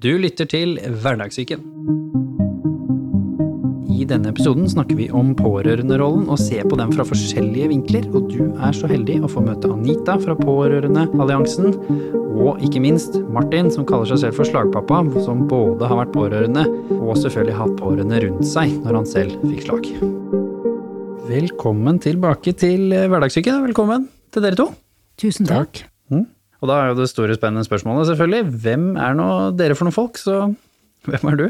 Du lytter til Hverdagssyken. I denne episoden snakker vi om pårørenderollen og ser på den fra forskjellige vinkler. Og du er så heldig å få møte Anita fra Pårørendealliansen, og ikke minst Martin, som kaller seg selv for slagpappa, som både har vært pårørende og selvfølgelig hatt pårørende rundt seg når han selv fikk slag. Velkommen tilbake til Hverdagssyken. Velkommen til dere to. Tusen takk. Mm. Og da er jo det store spennende spørsmålet selvfølgelig, hvem er nå dere for noen folk, så hvem er du?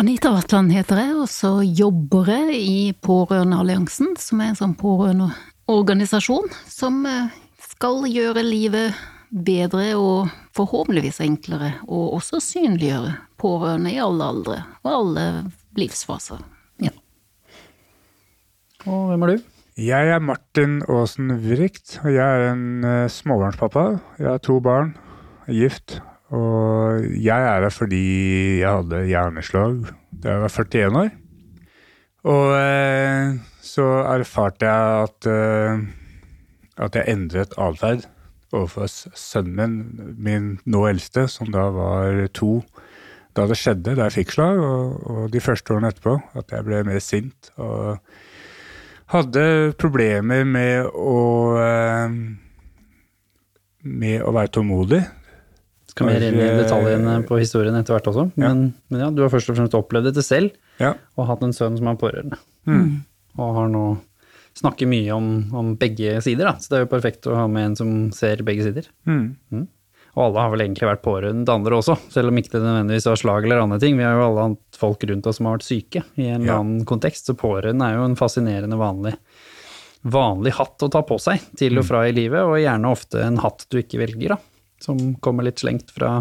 Anita Vatland heter jeg, og så jobber jeg i Pårørendealliansen, som er en sånn pårørendeorganisasjon som eh, skal gjøre livet bedre og forhåpentligvis enklere, og også synliggjøre pårørende i alle aldre og alle livsfaser. Ja. Og hvem er du? Jeg er Martin Aasen Wricht, og jeg er en uh, småbarnspappa. Jeg har to barn, er gift. Og jeg er her fordi jeg hadde hjerneslag da jeg var 41 år. Og uh, så erfarte jeg at, uh, at jeg endret atferd overfor sønnen min, min nå eldste, som da var to da det skjedde, da jeg fikk slag, og, og de første årene etterpå. At jeg ble mer sint. og hadde problemer med å eh, med å være tålmodig. Skal mer inn i detaljene på historien etter hvert også. Men ja. men ja, du har først og fremst opplevd dette selv, ja. og hatt en sønn som er pårørende. Mm. Og har nå snakker mye om, om, begge sider, da. Så det er jo perfekt å ha med en som ser begge sider. Mm. Mm. Og alle har vel egentlig vært pårørende til andre også, selv om ikke det nødvendigvis var slag eller andre ting. Vi har jo alle hatt folk rundt oss som har vært syke i en eller annen kontekst, så pårørende er jo en fascinerende vanlig, vanlig hatt å ta på seg til og fra i livet, og gjerne ofte en hatt du ikke velger, da. Som kommer litt slengt fra,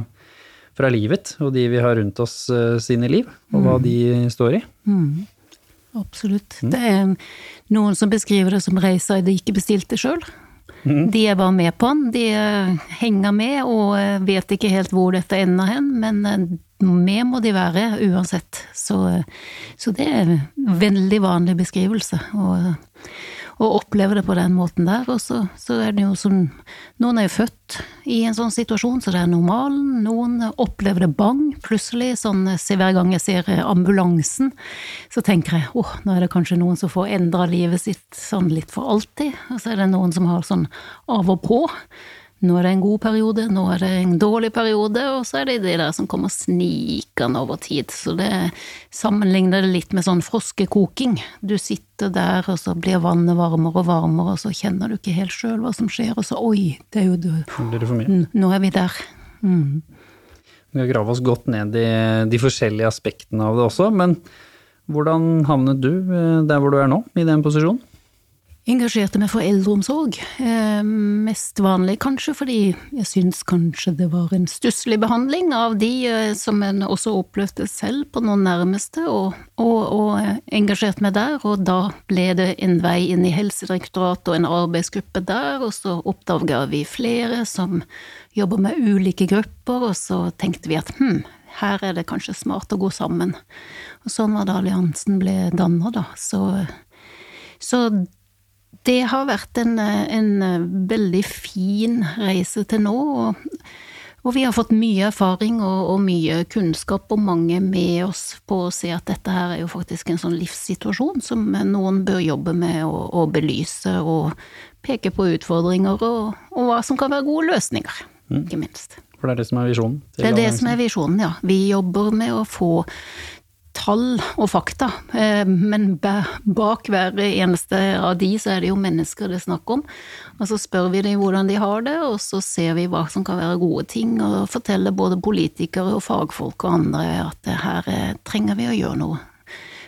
fra livet og de vi har rundt oss uh, sine liv, og hva de står i. Mm. Absolutt. Det er noen som beskriver det som reiser de ikke bestilte sjøl. Mm. De bare med på den. De eh, henger med og eh, vet ikke helt hvor dette ender hen, men eh, med må de være uansett. Så, så det er en veldig vanlig beskrivelse. Og, å oppleve det på den måten der. Og så, så er det jo som Noen er jo født i en sånn situasjon, så det er normalen. Noen opplever det bang, plutselig. Sånn se hver gang jeg ser ambulansen, så tenker jeg åh, nå er det kanskje noen som får endra livet sitt sånn litt for alltid. Og så er det noen som har sånn av og på. Nå er det en god periode, nå er det en dårlig periode, og så er det de der som kommer snikende over tid. Så det sammenligner det litt med sånn froskekoking. Du sitter der, og så blir vannet varmere og varmere, og så kjenner du ikke helt sjøl hva som skjer, og så oi, det er jo det. Nå er vi der. Mm. Vi har grave oss godt ned i de forskjellige aspektene av det også, men hvordan havnet du eh, der hvor du er nå, i den posisjonen? Engasjerte meg for eldreomsorg. Eh, mest vanlig kanskje fordi jeg syns kanskje det var en stusslig behandling av de eh, som en også opplevde selv på noen nærmeste, og, og, og eh, engasjerte meg der. Og da ble det en vei inn i Helsedirektoratet og en arbeidsgruppe der, og så oppdaga vi flere som jobber med ulike grupper, og så tenkte vi at hm, her er det kanskje smart å gå sammen. Og sånn var det alliansen ble danna, da. Så, så det har vært en, en, veldig fin reise til nå. Og, og vi har fått mye erfaring og, og, mye kunnskap, og mange med oss på å se at dette her er jo faktisk en sånn livssituasjon som noen bør jobbe med å, å belyse, og peke på utfordringer, og, og, hva som kan være gode løsninger, mm. ikke minst. For det er det som er visjonen? Det er det som er visjonen, ja. Vi jobber med å få tall og fakta, eh, men bak hver eneste av de så er det jo mennesker det er snakk om. Og så spør vi dem hvordan de har det, og så ser vi hva som kan være gode ting, og forteller både politikere og fagfolk og andre at her eh, trenger vi å gjøre noe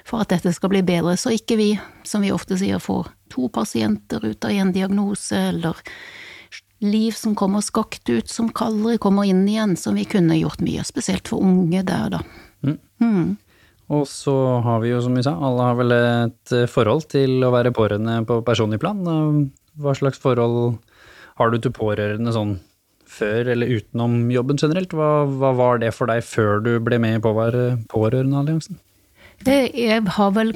for at dette skal bli bedre, så ikke vi, som vi ofte sier, får to pasienter ut av en diagnose, eller liv som kommer skakt ut, som kaldere kommer inn igjen, som vi kunne gjort mye, spesielt for unge der, da. Mm. Mm. Og så har vi jo, som vi sa, alle har vel et eh, forhold til å være pårørende på personlig plan. Hva slags forhold har du til pårørende sånn før eller utenom jobben generelt? Hva, hva var det for deg før du ble med i Pårørendealliansen? Jeg har vel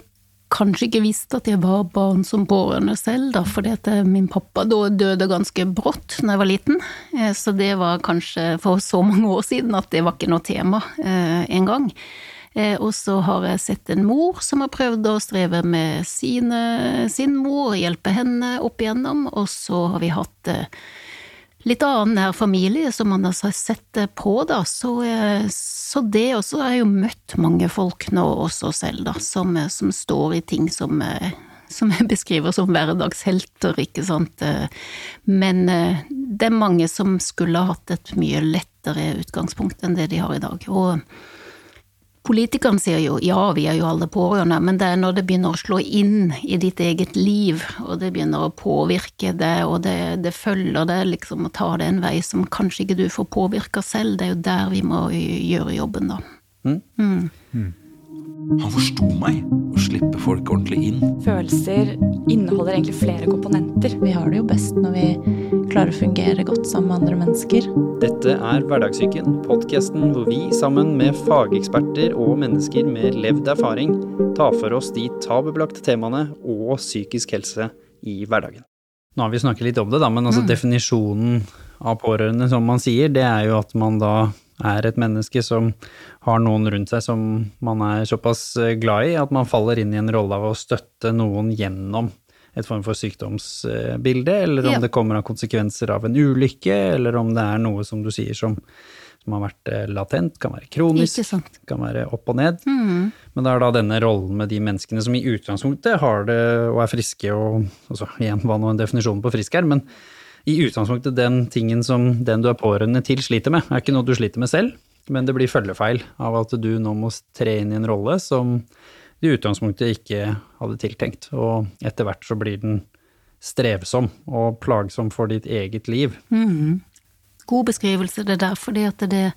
kanskje ikke visst at jeg var barn som pårørende selv, da, fordi at eh, min pappa døde ganske brått da jeg var liten. Eh, så det var kanskje for så mange år siden at det var ikke noe tema eh, en gang. Og så har jeg sett en mor som har prøvd å streve med sine, sin mor, hjelpe henne opp igjennom, og så har vi hatt litt annen nær familie som man har sett på, da. Så, eh, så det også har jeg jo møtt mange folk nå også selv, da, som, eh, som står i ting som, eh, som jeg beskriver som hverdagshelter, ikke sant. Men det er mange som skulle hatt et mye lettere utgangspunkt enn det de har i dag. Og Politikerne sier jo ja, vi er jo alle pårørende, men det er når det begynner å slå inn i ditt eget liv, og det begynner å påvirke det, og det, det følger deg liksom å ta det en vei som kanskje ikke du får påvirka selv, det er jo der vi må gjøre jobben, da. Mm. Mm. Han forsto meg. Å slippe folk ordentlig inn. Følelser inneholder egentlig flere komponenter. Vi har det jo best når vi klarer å fungere godt sammen med andre mennesker. Dette er Hverdagssyken, podkasten hvor vi sammen med fageksperter og mennesker med levd erfaring tar for oss de tabubelagte temaene og psykisk helse i hverdagen. Nå har vi snakket litt om det, da, men altså mm. definisjonen av pårørende, som man sier, det er jo at man da er et menneske som har noen rundt seg som man er såpass eh, glad i, at man faller inn i en rolle av å støtte noen gjennom et form for sykdomsbilde, eller om ja. det kommer av konsekvenser av en ulykke, eller om det er noe som du sier som, som har vært eh, latent, kan være kronisk, kan være opp og ned. Mm. Men det er da denne rollen med de menneskene som i utgangspunktet har det og er friske og altså, Igjen, hva nå en definisjon på frisk er, men i utgangspunktet den tingen som den du er pårørende til sliter med, er ikke noe du sliter med selv, men det blir følgefeil av at du nå må tre inn i en rolle som du i utgangspunktet ikke hadde tiltenkt, og etter hvert så blir den strevsom og plagsom for ditt eget liv. Mm god beskrivelse, det der, fordi at det,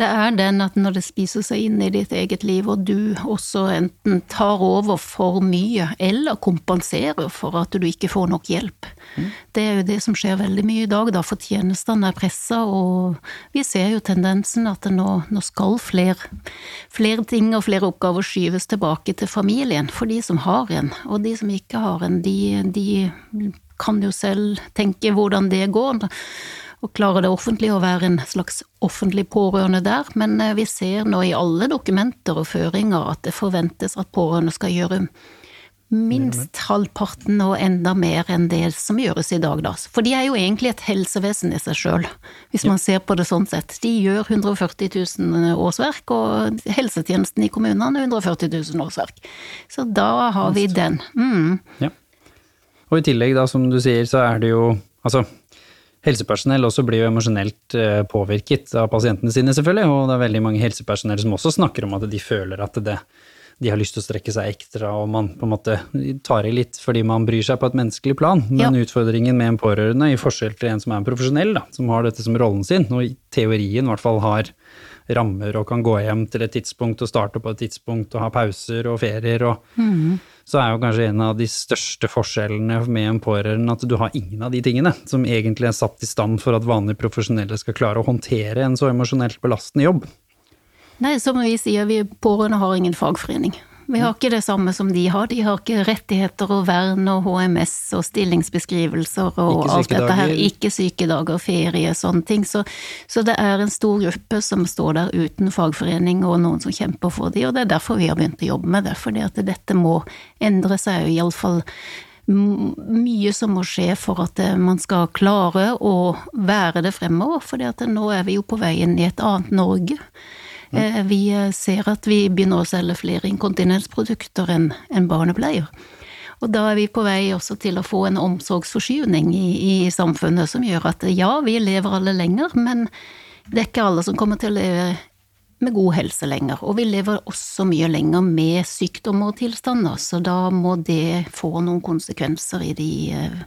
det, er den at når det spiser seg inn i ditt eget liv, og du også enten tar over for mye, eller kompenserer for at du ikke får nok hjelp. Mm. Det er jo det som skjer veldig mye i dag, da, for tjenestene er pressa, og vi ser jo tendensen at nå, nå skal flere, flere ting og flere oppgaver skyves tilbake til familien, for de som har en, og de som ikke har en, de, de kan jo selv tenke hvordan det går og klarer det offentlige å være en slags offentlig pårørende der, men eh, vi ser nå i alle dokumenter og føringer at det forventes at pårørende skal gjøre minst halvparten og enda mer enn det som gjøres i dag, da. For de er jo egentlig et helsevesen i seg sjøl, hvis man ser på det sånn sett. De gjør 140 000 årsverk, og helsetjenesten i kommunene 140 000 årsverk. Så da har vi den. Mm. Ja. Og i tillegg, da, som du sier, så er det jo Altså, Helsepersonell også blir jo emosjonelt eh, påvirket av pasientene sine, selvfølgelig, og det er veldig mange helsepersonell som også snakker om at de føler at det, de har lyst til å strekke seg ekstra, og man på en måte tar i litt fordi man bryr seg på et menneskelig plan. Men ja. utfordringen med en pårørende, i forskjell til en som er en profesjonell, da, som har dette som rollen sin, og i teorien i hvert fall har rammer og kan gå hjem til et tidspunkt og starte på et tidspunkt og ha pauser og ferier og mm så er jo kanskje en av de største forskjellene med en pårørende at du har ingen av de tingene som egentlig er satt i stand for at vanlige profesjonelle skal klare å håndtere en så emosjonelt belastende jobb. Nei, som vi sier, vi pårørende har ingen fagforening. Vi har ikke det samme som de har. De har ikke rettigheter og vern og HMS og stillingsbeskrivelser og alt dette her. Ikke sykedager, ferie, sånne ting. Så, så, det er en stor gruppe som står der uten fagforening og noen som kjemper for dem, og det er derfor vi har begynt å jobbe med det. Fordi at dette må endre seg, iallfall mye som må skje for at eh, man skal klare å være det fremover. For nå er vi jo på veien i et annet Norge. Mm. Vi eh, ser at vi begynner å selge flere inkontinensprodukter enn en barnebleier. Og da er vi på vei også til å få en omsorgsforskyvning i, i, samfunnet som gjør at ja, vi lever alle lenger, men det er ikke alle som kommer til å leve med god helse lenger. Og vi lever også mye lenger med sykdommer og tilstander, så da må det få noen konsekvenser i de eh,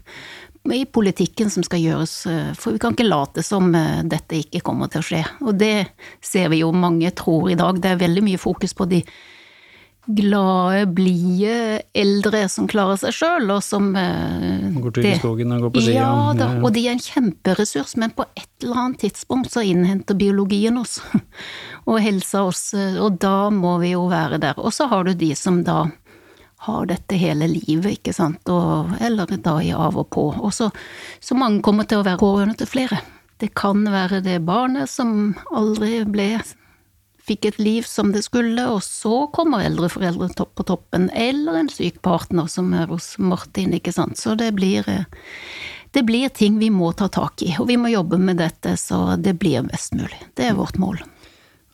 i politikken som skal gjøres, eh, for vi kan ikke late som eh, dette ikke kommer til å skje. Og det ser vi jo mange tror i dag. Det er veldig mye fokus på de glade, blide eldre som klarer seg sjøl, og som eh, Går tur i skogen og går på ski. Ja da, og de er en kjemperessurs, men på et eller annet tidspunkt så innhenter biologien oss, og helsa oss, og da må vi jo være der. Og så har du de som da har dette hele livet, ikke sant, og, eller da i av og på. Og så, så mange kommer til å være pårørende til flere. Det kan være det barnet som aldri ble fikk et liv som det skulle, og så kommer eldre foreldre på toppen, eller en syk partner som er hos Martin, ikke sant. Så det blir, det blir ting vi må ta tak i, og vi må jobbe med dette så det blir best mulig. Det er vårt mål.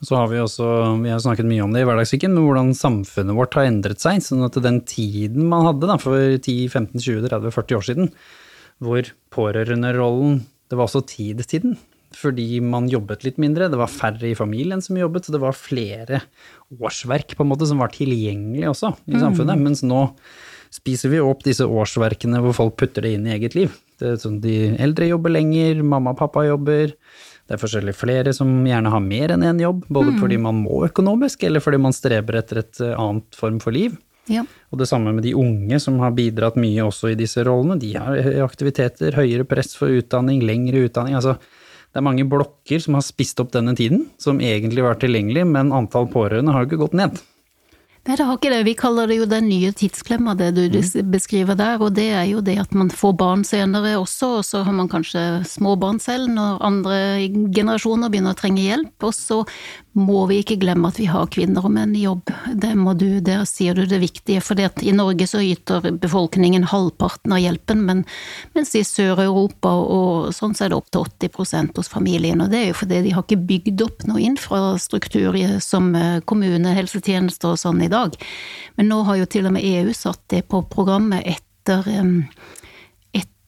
Så har vi også, vi har snakket mye om det i hverdagssyken, men hvordan samfunnet vårt har endret seg. Sånn at den tiden man hadde da, for 10-15-20-30-40 år siden, hvor pårørenderollen Det var også tidstiden. Fordi man jobbet litt mindre, det var færre i familien som jobbet, så det var flere årsverk på en måte som var tilgjengelig også i samfunnet. Mm. Mens nå spiser vi opp disse årsverkene hvor folk putter det inn i eget liv. Det er sånn De eldre jobber lenger, mamma og pappa jobber. Det er forskjellig flere som gjerne har mer enn én jobb, både fordi man må økonomisk, eller fordi man streber etter et eh, annet form for liv. Ja. Og det samme med de unge som har bidratt mye også i disse rollene. De har aktiviteter, høyere press for utdanning, lengre utdanning. Altså, det er mange blokker som har spist opp denne tiden, som egentlig var tilgjengelig, men antall pårørende har jo ikke gått ned. Nei, det har ikke det. Vi kaller det jo den nye tidsklemma, det du beskriver der. Og det er jo det at man får barn senere også, og så har man kanskje små barn selv når andre generasjoner begynner å trenge hjelp. Og så må vi ikke glemme at vi har kvinner og menn i jobb. Det må du, der sier du det viktige. For i Norge så yter befolkningen halvparten av hjelpen, men, mens i Sør-Europa og sånn så er det opp til 80% hos familien. Og det er jo fordi de har ikke bygd opp noe infrastruktur som eh, kommune, helsetjenester og sånn i dag. Men nå har jo til og med EU satt det på programmet etter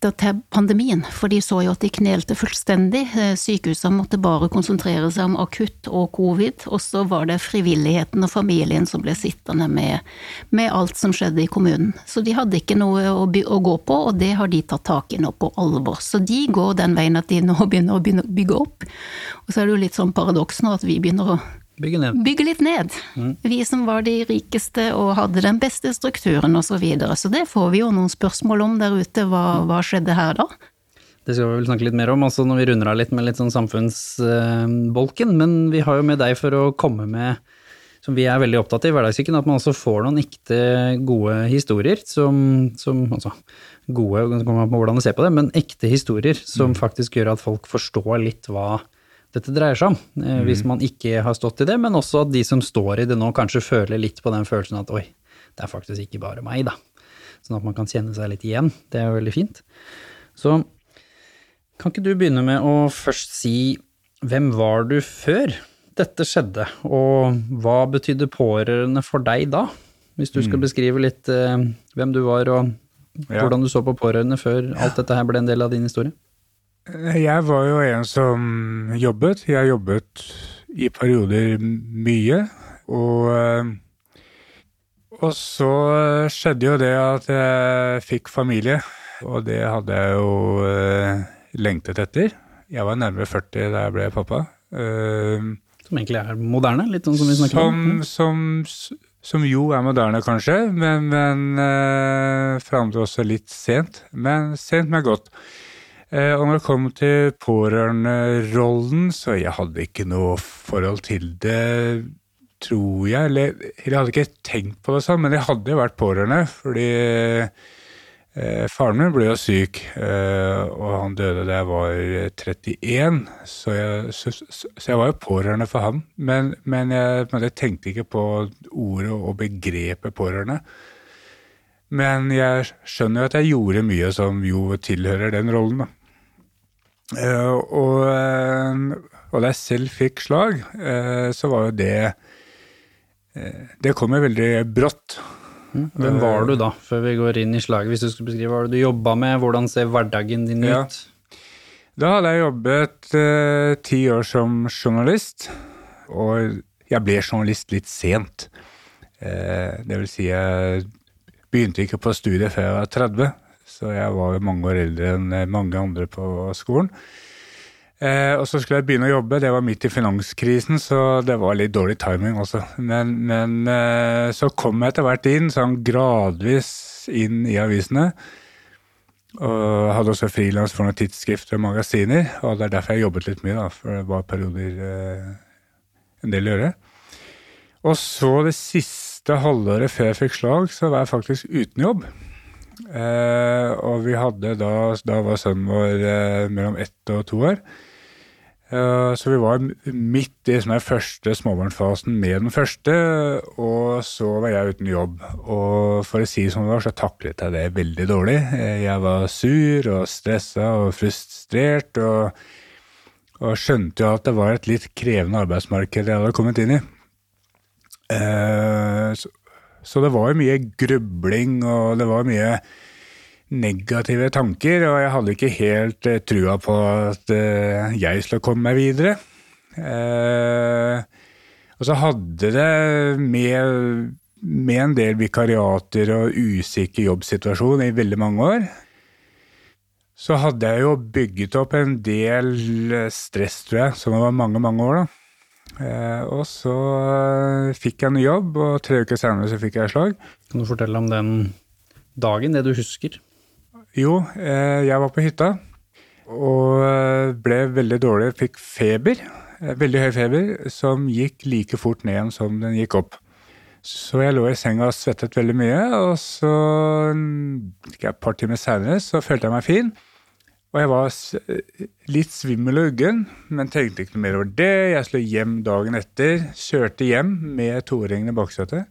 etter pandemien, for de så jo at de knelte fullstendig. Eh, Sykehusene måtte bare konsentrere seg om akutt og covid, og så var det frivilligheten og familien som ble sittende med, med alt som skjedde i kommunen. Så de hadde ikke noe å, by å gå på, og det har de tatt tak i nå på alvor. Så de går den veien at de nå begynner å bygge opp. Og så er det jo litt sånn paradoks nå at vi begynner å Bygge ned. bygge litt ned. Vi som var de rikeste og hadde den beste strukturen og så videre. Så det får vi jo noen spørsmål om der ute. Hva, hva skjedde her da? Det skal vi vel snakke litt mer om, altså når vi runder av litt med litt sånn samfunnsbolken. Men vi har jo med deg for å komme med, som vi er veldig opptatt i i hverdagssyken, at man også får noen ekte gode historier som, som altså gode, så kommer man på hvordan du ser på det, men ekte historier som faktisk gjør at folk forstår litt hva dette dreier seg om, eh, hvis man ikke har stått i det, men også at de som står i det nå kanskje føler litt på den følelsen at oi, det er faktisk ikke bare meg, da. Sånn at man kan kjenne seg litt igjen. Det er jo veldig fint. Så kan ikke du begynne med å først si hvem var du før dette skjedde, og hva betydde pårørende for deg da? Hvis du skal beskrive litt eh, hvem du var og hvordan du så på pårørende før alt dette her ble en del av din historie. Jeg var jo en som jobbet. Jeg jobbet i perioder mye. Og, eh, og så skjedde jo det at jeg fikk familie, og det hadde jeg jo eh, lengtet etter. Jeg var nærmere 40 da jeg ble pappa. Eh, Som egentlig er moderne, litt sånn som vi snakker om. som, som, som jo er moderne, kanskje, men, men uh, forandrer også litt sent. Men sent, men godt. Eh, og når det kom til pårørenderollen, så jeg hadde ikke noe forhold til det, tror jeg. Eller jeg hadde ikke tenkt på det sånn, men jeg hadde jo vært pårørende, fordi eh, faren min ble jo syk, eh, og han døde da jeg var 31, så jeg, så, så jeg var jo pårørende for han. Men, men jeg, men jeg tenkte ikke på ordet og begrepet pårørende. Men jeg skjønner jo at jeg gjorde mye som jo tilhører den rollen, da. Eh, og, eh, og da jeg selv fikk slag, eh, så var jo det Det kom jo veldig brått. Hvem var du da, før vi går inn i slaget? Hvis du skulle beskrive hva du jobba med, hvordan ser hverdagen din Ja. ut? Da hadde jeg jobbet eh, ti år som journalist, og jeg ble journalist litt sent. Eh, det vil si, jeg begynte ikke på studiet før jeg var 30, så jeg var jo mange år eldre enn eh, mange andre på skolen. Eh, og så skulle jeg begynne å jobbe, det var midt i finanskrisen, så det var litt dårlig timing også. Men, men eh, så kom jeg etter hvert inn, sånn gradvis inn i avisene. Og hadde også frilans for noen tidsskrifter og magasiner, og det er derfor jeg jobbet litt mye, da, for det var perioder eh, en del å gjøre. Og så det siste halvåret før jeg fikk slag, så var jeg faktisk uten jobb. Eh, og vi hadde da Da var sønnen vår eh, mellom ett og to år. Eh, så vi var midt i den første småbarnsfasen med den første, og så var jeg uten jobb. Og for å si det som det var, så taklet jeg det veldig dårlig. Eh, Jeg var sur og stressa og frustrert, og, og skjønte jo at det var et litt krevende arbeidsmarked jeg hadde kommet inn i. Så, det var mye grubling, og det var mye negative tanker, og jeg hadde ikke helt eh, trua på at eh, jeg skulle komme meg videre. Eh, og så hadde det med, med en del vikariater og usikker jobbsituasjon i veldig mange år, så hadde jeg jo bygget opp en del stress, tror jeg, som det var mange, mange år, da. Eh, og så eh, fikk jeg en jobb, og tre uker senere så fikk jeg slag. Kan du fortelle om den dagen, det du husker? Jo, eh, jeg var på hytta og ble veldig dårlig, fikk feber, veldig høy feber, som gikk like fort ned igjen som den gikk opp. Så jeg lå i senga og svettet veldig mye, og så jeg, et par timer senere så følte jeg meg fin. Og jeg var litt svimmel og uggen, men tenkte ikke noe mer over det. Jeg skulle hjem dagen etter, kjørte hjem med toringene i baksetet.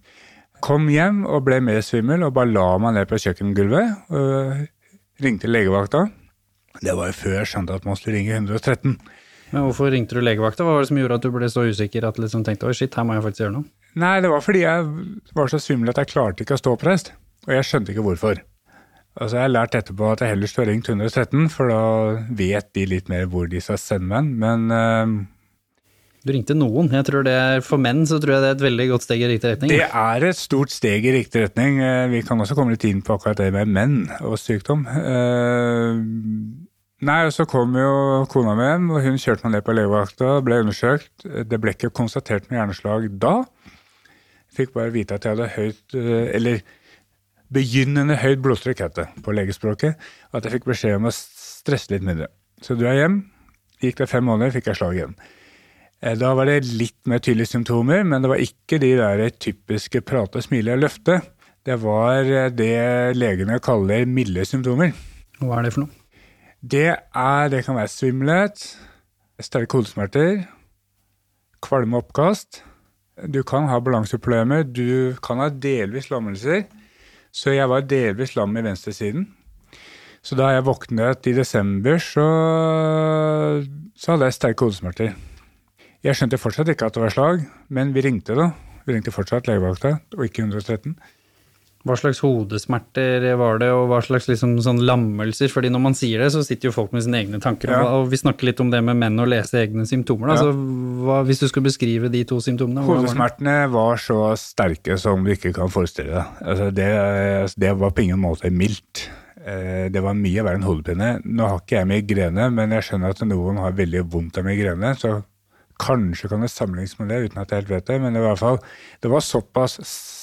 Kom hjem og ble mer svimmel og bare la meg ned på kjøkkengulvet. Og ringte legevakta. Det var jo før jeg skjønte at man skulle ringe 113. Men hvorfor ringte du legevakta? Hva var det som gjorde at du ble så usikker at du liksom tenkte oi shit, her må jeg faktisk gjøre noe? Nei, det var fordi jeg var så svimmel at jeg klarte ikke å stå oppreist. Og jeg skjønte ikke hvorfor. Altså, Jeg har lært etterpå at jeg heller skulle ha ringt 113, for da vet de litt mer hvor de skal sende meg. Men uh, Du ringte noen. Jeg tror det er, For menn så tror jeg det er et veldig godt steg i riktig retning. det er et stort steg i riktig retning. Eh, Vi kan også komme litt inn på akkurat det med menn og sykdom. Uh, Nei, og så kom jo kona mi hjem, og hun kjørte meg ned på legevakta, ble undersøkt. Det ble ikke konstatert med hjerneslag da. Fikk bare vite at jeg hadde høyt Eller begynnende høyt blodtrykk, het det på legespråket. At jeg fikk beskjed om å stresse litt mindre. Så dro jeg hjem. Gikk det fem måneder, fikk jeg slag igjen. Eh, Da var det litt mer tydelige symptomer, men det var ikke de der typiske prate, smile og løfte. Det var eh, det legene kaller milde symptomer. Hva er det for noe? Det, er, det kan være svimmelhet, sterke hodesmerter, kvalme og oppkast. Du kan ha balanseproblemer, du kan ha delvis lammelser. Så jeg var delvis lam i venstresiden. Så da jeg våknet i desember, så, så hadde jeg sterke hodesmerter. Jeg skjønte fortsatt ikke at det var slag, men vi ringte da. Vi ringte fortsatt legevakta, og ikke 113. Hva slags hodesmerter var det, og hva slags liksom sånn lammelser? Fordi når man sier det, så sitter jo folk med sine egne tanker. Ja. Og vi snakker litt om det med menn å lese egne symptomer. Ja. Så hva, hvis du skulle beskrive de to symptomene, Hodesmertene var? Var så sterke som du ikke kan forestille deg. Altså det, det var på ingen måte mildt. Eh, Det var mye verre enn hodepine. Nå har ikke jeg migrene, men jeg skjønner at noen har veldig vondt av migrene. Så kanskje kan det sammenlignes med det, uten at jeg helt vet det. Men det var, i hvert fall, det var såpass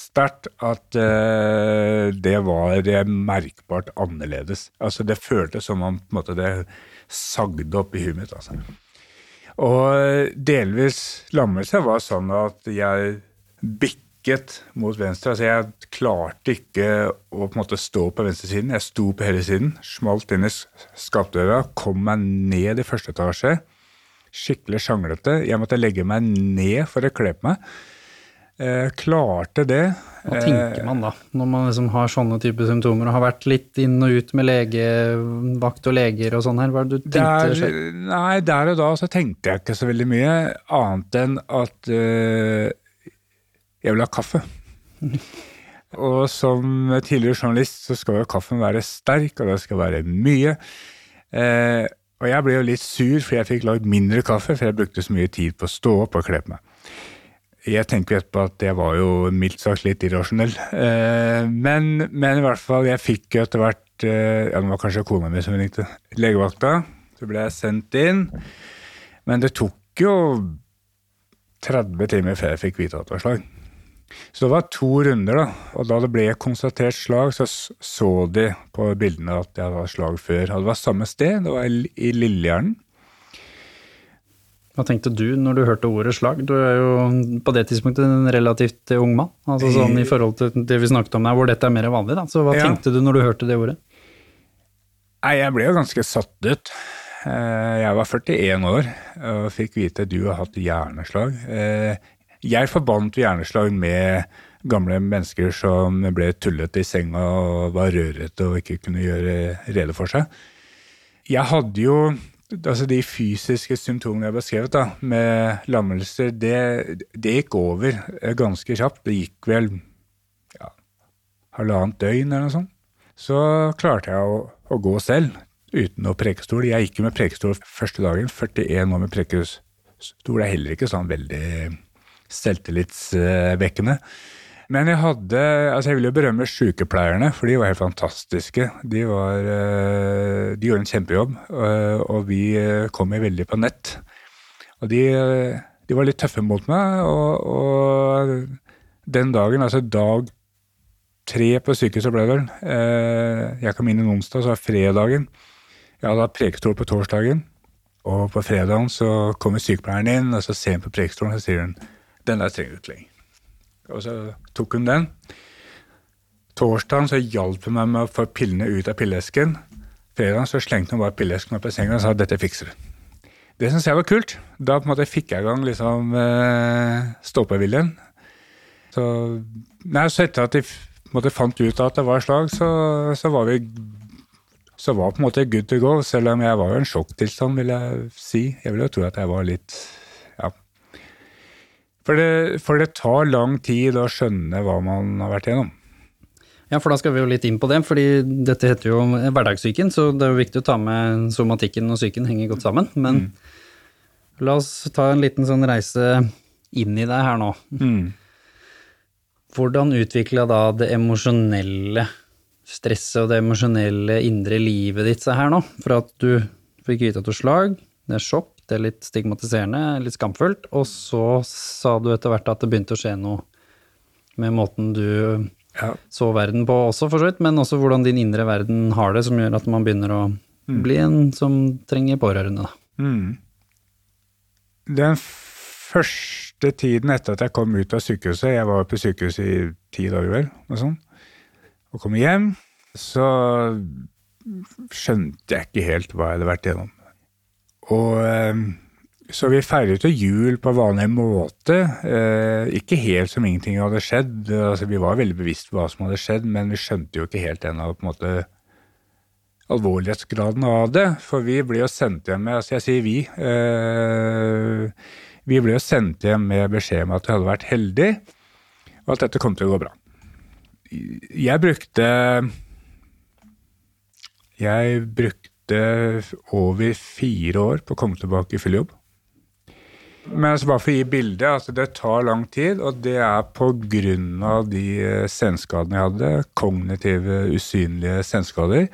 sterkt at uh, det var eh, merkbart annerledes. Altså Det føltes som om måte, det sagde opp i huet mitt. altså. Og delvis lammelse var sånn at jeg bikket mot venstre. Altså jeg klarte ikke å på en måte stå på venstresiden. Jeg sto på høyresiden, smalt inn i skapdøra, kom meg ned i første etasje. Skikkelig sjanglete. Jeg måtte legge meg ned for å kle på meg. Eh, klarte det. Hva tenker man da, når man liksom har sånne type symptomer og har vært litt inn og ut med legevakt og leger og sånn her? Hva er det du tenkte Der, nei, der og da så tenkte jeg ikke så veldig mye, annet enn at eh, jeg vil ha kaffe. og som tidligere journalist så skal jo kaffen være sterk, og det skal være mye. Eh, og jeg ble jo litt sur fordi jeg fikk lagd mindre kaffe, for jeg brukte så mye tid på å stå opp og kle på meg. Jeg tenker etterpå at jeg var jo mildt sagt litt irrasjonell. Eh, men, men i hvert fall, jeg fikk jo etter hvert eh, Ja, det var kanskje kona mi som ringte. Legevakta. Så ble jeg sendt inn. Men det tok jo 30 timer før jeg fikk vite at det var slag. Så det var to runder, da. Og da det ble konstatert slag, så så de på bildene at jeg hadde slag før. Og det var samme sted, det var i Lillehjernen. Hva tenkte du når du hørte ordet slag? Du er jo på det tidspunktet en relativt ung mann. Altså sånn i forhold til det vi snakket om der, hvor dette er mer vanlig. Da. Så hva Ja. tenkte du når du hørte det ordet? Nei, jeg ble jo ganske satt ut. Eh, Jeg var 41 år og fikk vite at du har hatt hjerneslag. Eh, Jeg forbandt hjerneslag med gamle mennesker som ble tullete i senga og var rørete og ikke kunne gjøre rede for seg. Jeg hadde jo altså de fysiske symptomene jeg har beskrevet, da, med lammelser, det, det gikk over eh, ganske kjapt. Det gikk vel ja, halvannet døgn eller noe sånt. Så klarte jeg å, å gå selv, uten noe prekestol. Jeg gikk jo med prekestol første dagen. 41 år med prekestol er heller ikke sånn veldig selvtillitsvekkende. Men jeg hadde Altså, jeg vil jo berømme sykepleierne, for de var helt fantastiske. De var eh, De gjorde en kjempejobb, og- og vi eh, kom jo veldig på nett. Og de, eh, de var litt tøffe mot meg, og, og den dagen, altså dag tre på sykehuset ble det vel. Eh, Jeg kom inn en onsdag, så var fredagen. Jeg hadde hatt prekestol på torsdagen. Og på fredagen så kommer sykepleieren inn, og så ser hun på prekestolen og så sier hun, den der trenger du ikke lenger. Og så tok hun den. Torsdagen så hjalp hun meg med å få pillene ut av pillesken. Fredagen så slengte hun bare pillesken opp i senga og sa dette fikser du. Det syns jeg var kult. Da på en måte fikk jeg i gang liksom eh, stå-på-viljen. Så, så etter at de måte fant ut at det var slag, så, så var vi så var på en måte good to go, selv om jeg var jo en sjokktilstand, vil jeg si. Jeg vil jo tro at jeg var litt. For det, for det tar lang tid å skjønne hva man har vært igjennom. Ja, for da skal vi jo litt inn på det, fordi dette heter jo hverdagssyken, så det er jo viktig å ta med somatikken og psyken henger godt sammen. Men la oss ta en liten sånn reise inn i deg her nå. Mm. Hvordan utvikla da det emosjonelle stresset og det emosjonelle indre livet ditt seg her nå? For at du fikk vite at du slag, det er sjokk, det er litt stigmatiserende, litt skamfullt, og så sa du etter hvert at det begynte å skje noe med måten du Ja. så verden på også, for så vidt, men også hvordan din indre verden har det, som gjør at man begynner å bli en som trenger pårørende, da. Mm. Den første tiden etter at jeg kom ut av sykehuset, jeg var på sykehuset i ti dager vel, og sånn, og kom hjem, så skjønte jeg ikke helt hva jeg hadde vært igjennom. Og eh, så vi feiret jul på vanlig måte, eh, ikke helt som ingenting hadde skjedd. Altså, vi var veldig bevisst på hva som hadde skjedd, men vi skjønte jo ikke helt ennå på en måte alvorlighetsgraden av det. For vi ble jo sendt hjem med Altså, jeg sier vi. Eh, vi ble jo sendt hjem med beskjed om at vi hadde vært heldige, og at dette kom til å gå bra. Jeg brukte Jeg brukte over fire år på å komme tilbake i full jobb. Men altså bare for å gi bildet, altså det tar lang tid, og det er av de eh, senskadene jeg hadde, kognitive, usynlige senskader.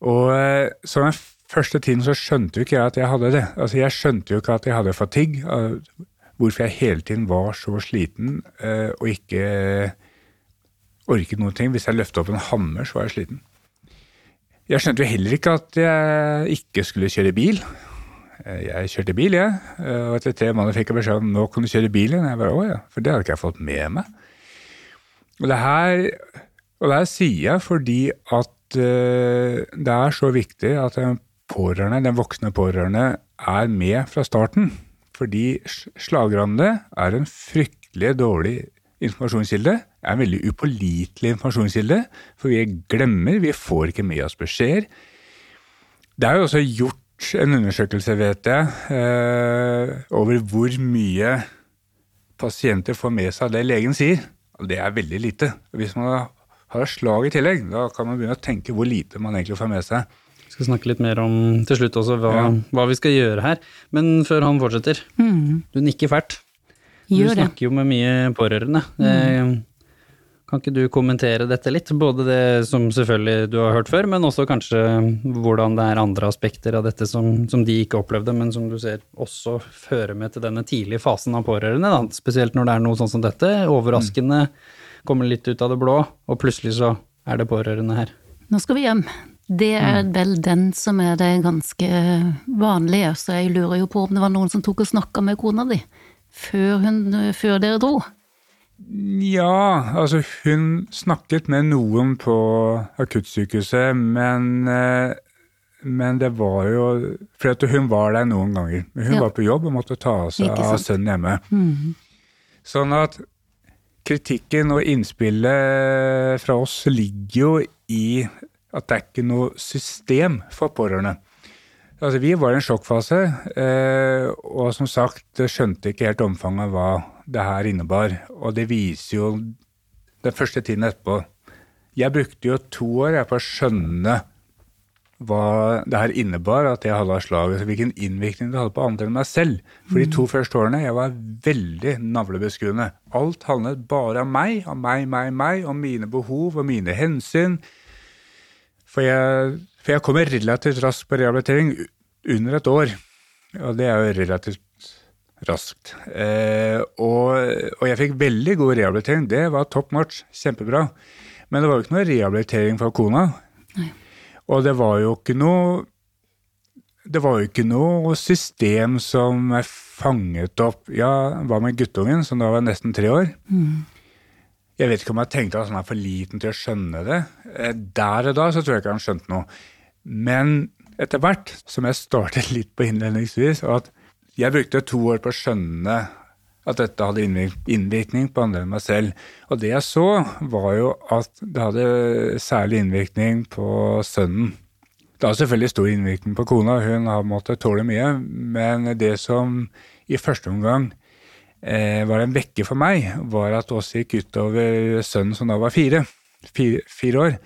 Og eh, så den første tiden så skjønte jo ikke jeg at jeg hadde det. Altså jeg skjønte jo ikke at jeg hadde fatigue, eh, hvorfor jeg hele tiden var så sliten og ikke orket noen ting. Hvis jeg løftet opp en hammer, så var jeg sliten. Jeg skjønte jo heller ikke at jeg ikke skulle kjøre bil. Eh, Jeg kjørte bil, jeg. Eh, Og etter tre måneder fikk jeg beskjed om nå kan du kjøre bil igjen. Jeg bare, å ja, For det hadde ikke jeg fått med meg. Og det her, og det her sier jeg fordi at uh, det er så viktig at den pårørende, den voksne pårørende er med fra starten. Fordi slagrande er en fryktelig dårlig informasjonskilde. Er en veldig upålitelig informasjonskilde, for vi glemmer, vi får ikke med oss beskjeder. Det er jo også gjort en undersøkelse, vet jeg, eh, over hvor mye pasienter får med seg av det legen sier. Det er veldig lite. Hvis man har slag i tillegg, da kan man begynne å tenke hvor lite man egentlig får med seg. Vi skal snakke litt mer om til slutt også hva, Ja. hva vi skal gjøre her. Men før han fortsetter, Mm. du nikker fælt. Du snakker det. jo med mye pårørende. Eh, Kan ikke du kommentere dette litt? Både det som selvfølgelig du har hørt før, men også kanskje hvordan det er andre aspekter av dette som, som de ikke opplevde, men som du ser også fører med til denne tidlige fasen av pårørende. Da. Spesielt når det er noe sånn som dette. Overraskende, kommer litt ut av det blå, og plutselig så er det pårørende her. Nå skal vi hjem. Det er vel den som er det ganske vanlige, så jeg lurer jo på om det var noen som tok og snakka med kona di før, hun, før dere dro. Ja, altså hun snakket med noen på akuttsykehuset, men, eh, men det var jo For at hun var der noen ganger. Men hun Ja. var på jobb og måtte ta seg av sønnen hjemme. Sånn at kritikken og innspillet fra oss ligger jo i at det er ikke noe system for pårørende. Altså, vi var i en sjokkfase, eh, og som sagt skjønte ikke helt omfanget av hva det her innebar. Og det viser jo den første tiden etterpå. Jeg brukte jo to år jeg, på å skjønne hva det her innebar, at jeg hadde av slaget, hvilken innvirkning det hadde på andre enn meg selv. For de to første årene jeg var veldig navlebeskuende. Alt handlet bare om meg, om meg, meg, meg, om mine behov og mine hensyn. For jeg, for jeg kommer relativt raskt på rehabilitering, under et år. Og det er jo relativt raskt. Eh, og, og jeg fikk veldig god rehabilitering. Det var top notch. Kjempebra. Men det var jo ikke noe rehabilitering for kona. Og det var jo ikke noe det var jo ikke noe system som er fanget opp Ja, hva med guttungen, som da var nesten tre år? Jeg vet ikke om jeg tenkte at han er for liten til å skjønne det. Eh, Der og da så tror jeg ikke han skjønte noe. Men etter hvert, som jeg startet litt på innledningsvis, at jeg brukte to år på å skjønne at dette hadde innvirkning på andre enn meg selv. Og det jeg så, var jo at det hadde særlig innvirkning på sønnen. Det har selvfølgelig stor innvirkning på kona, hun har måttet tåle mye. Men det som i første omgang eh, var en vekker for meg, var at det også gikk utover sønnen som da var fire, fire, fire år.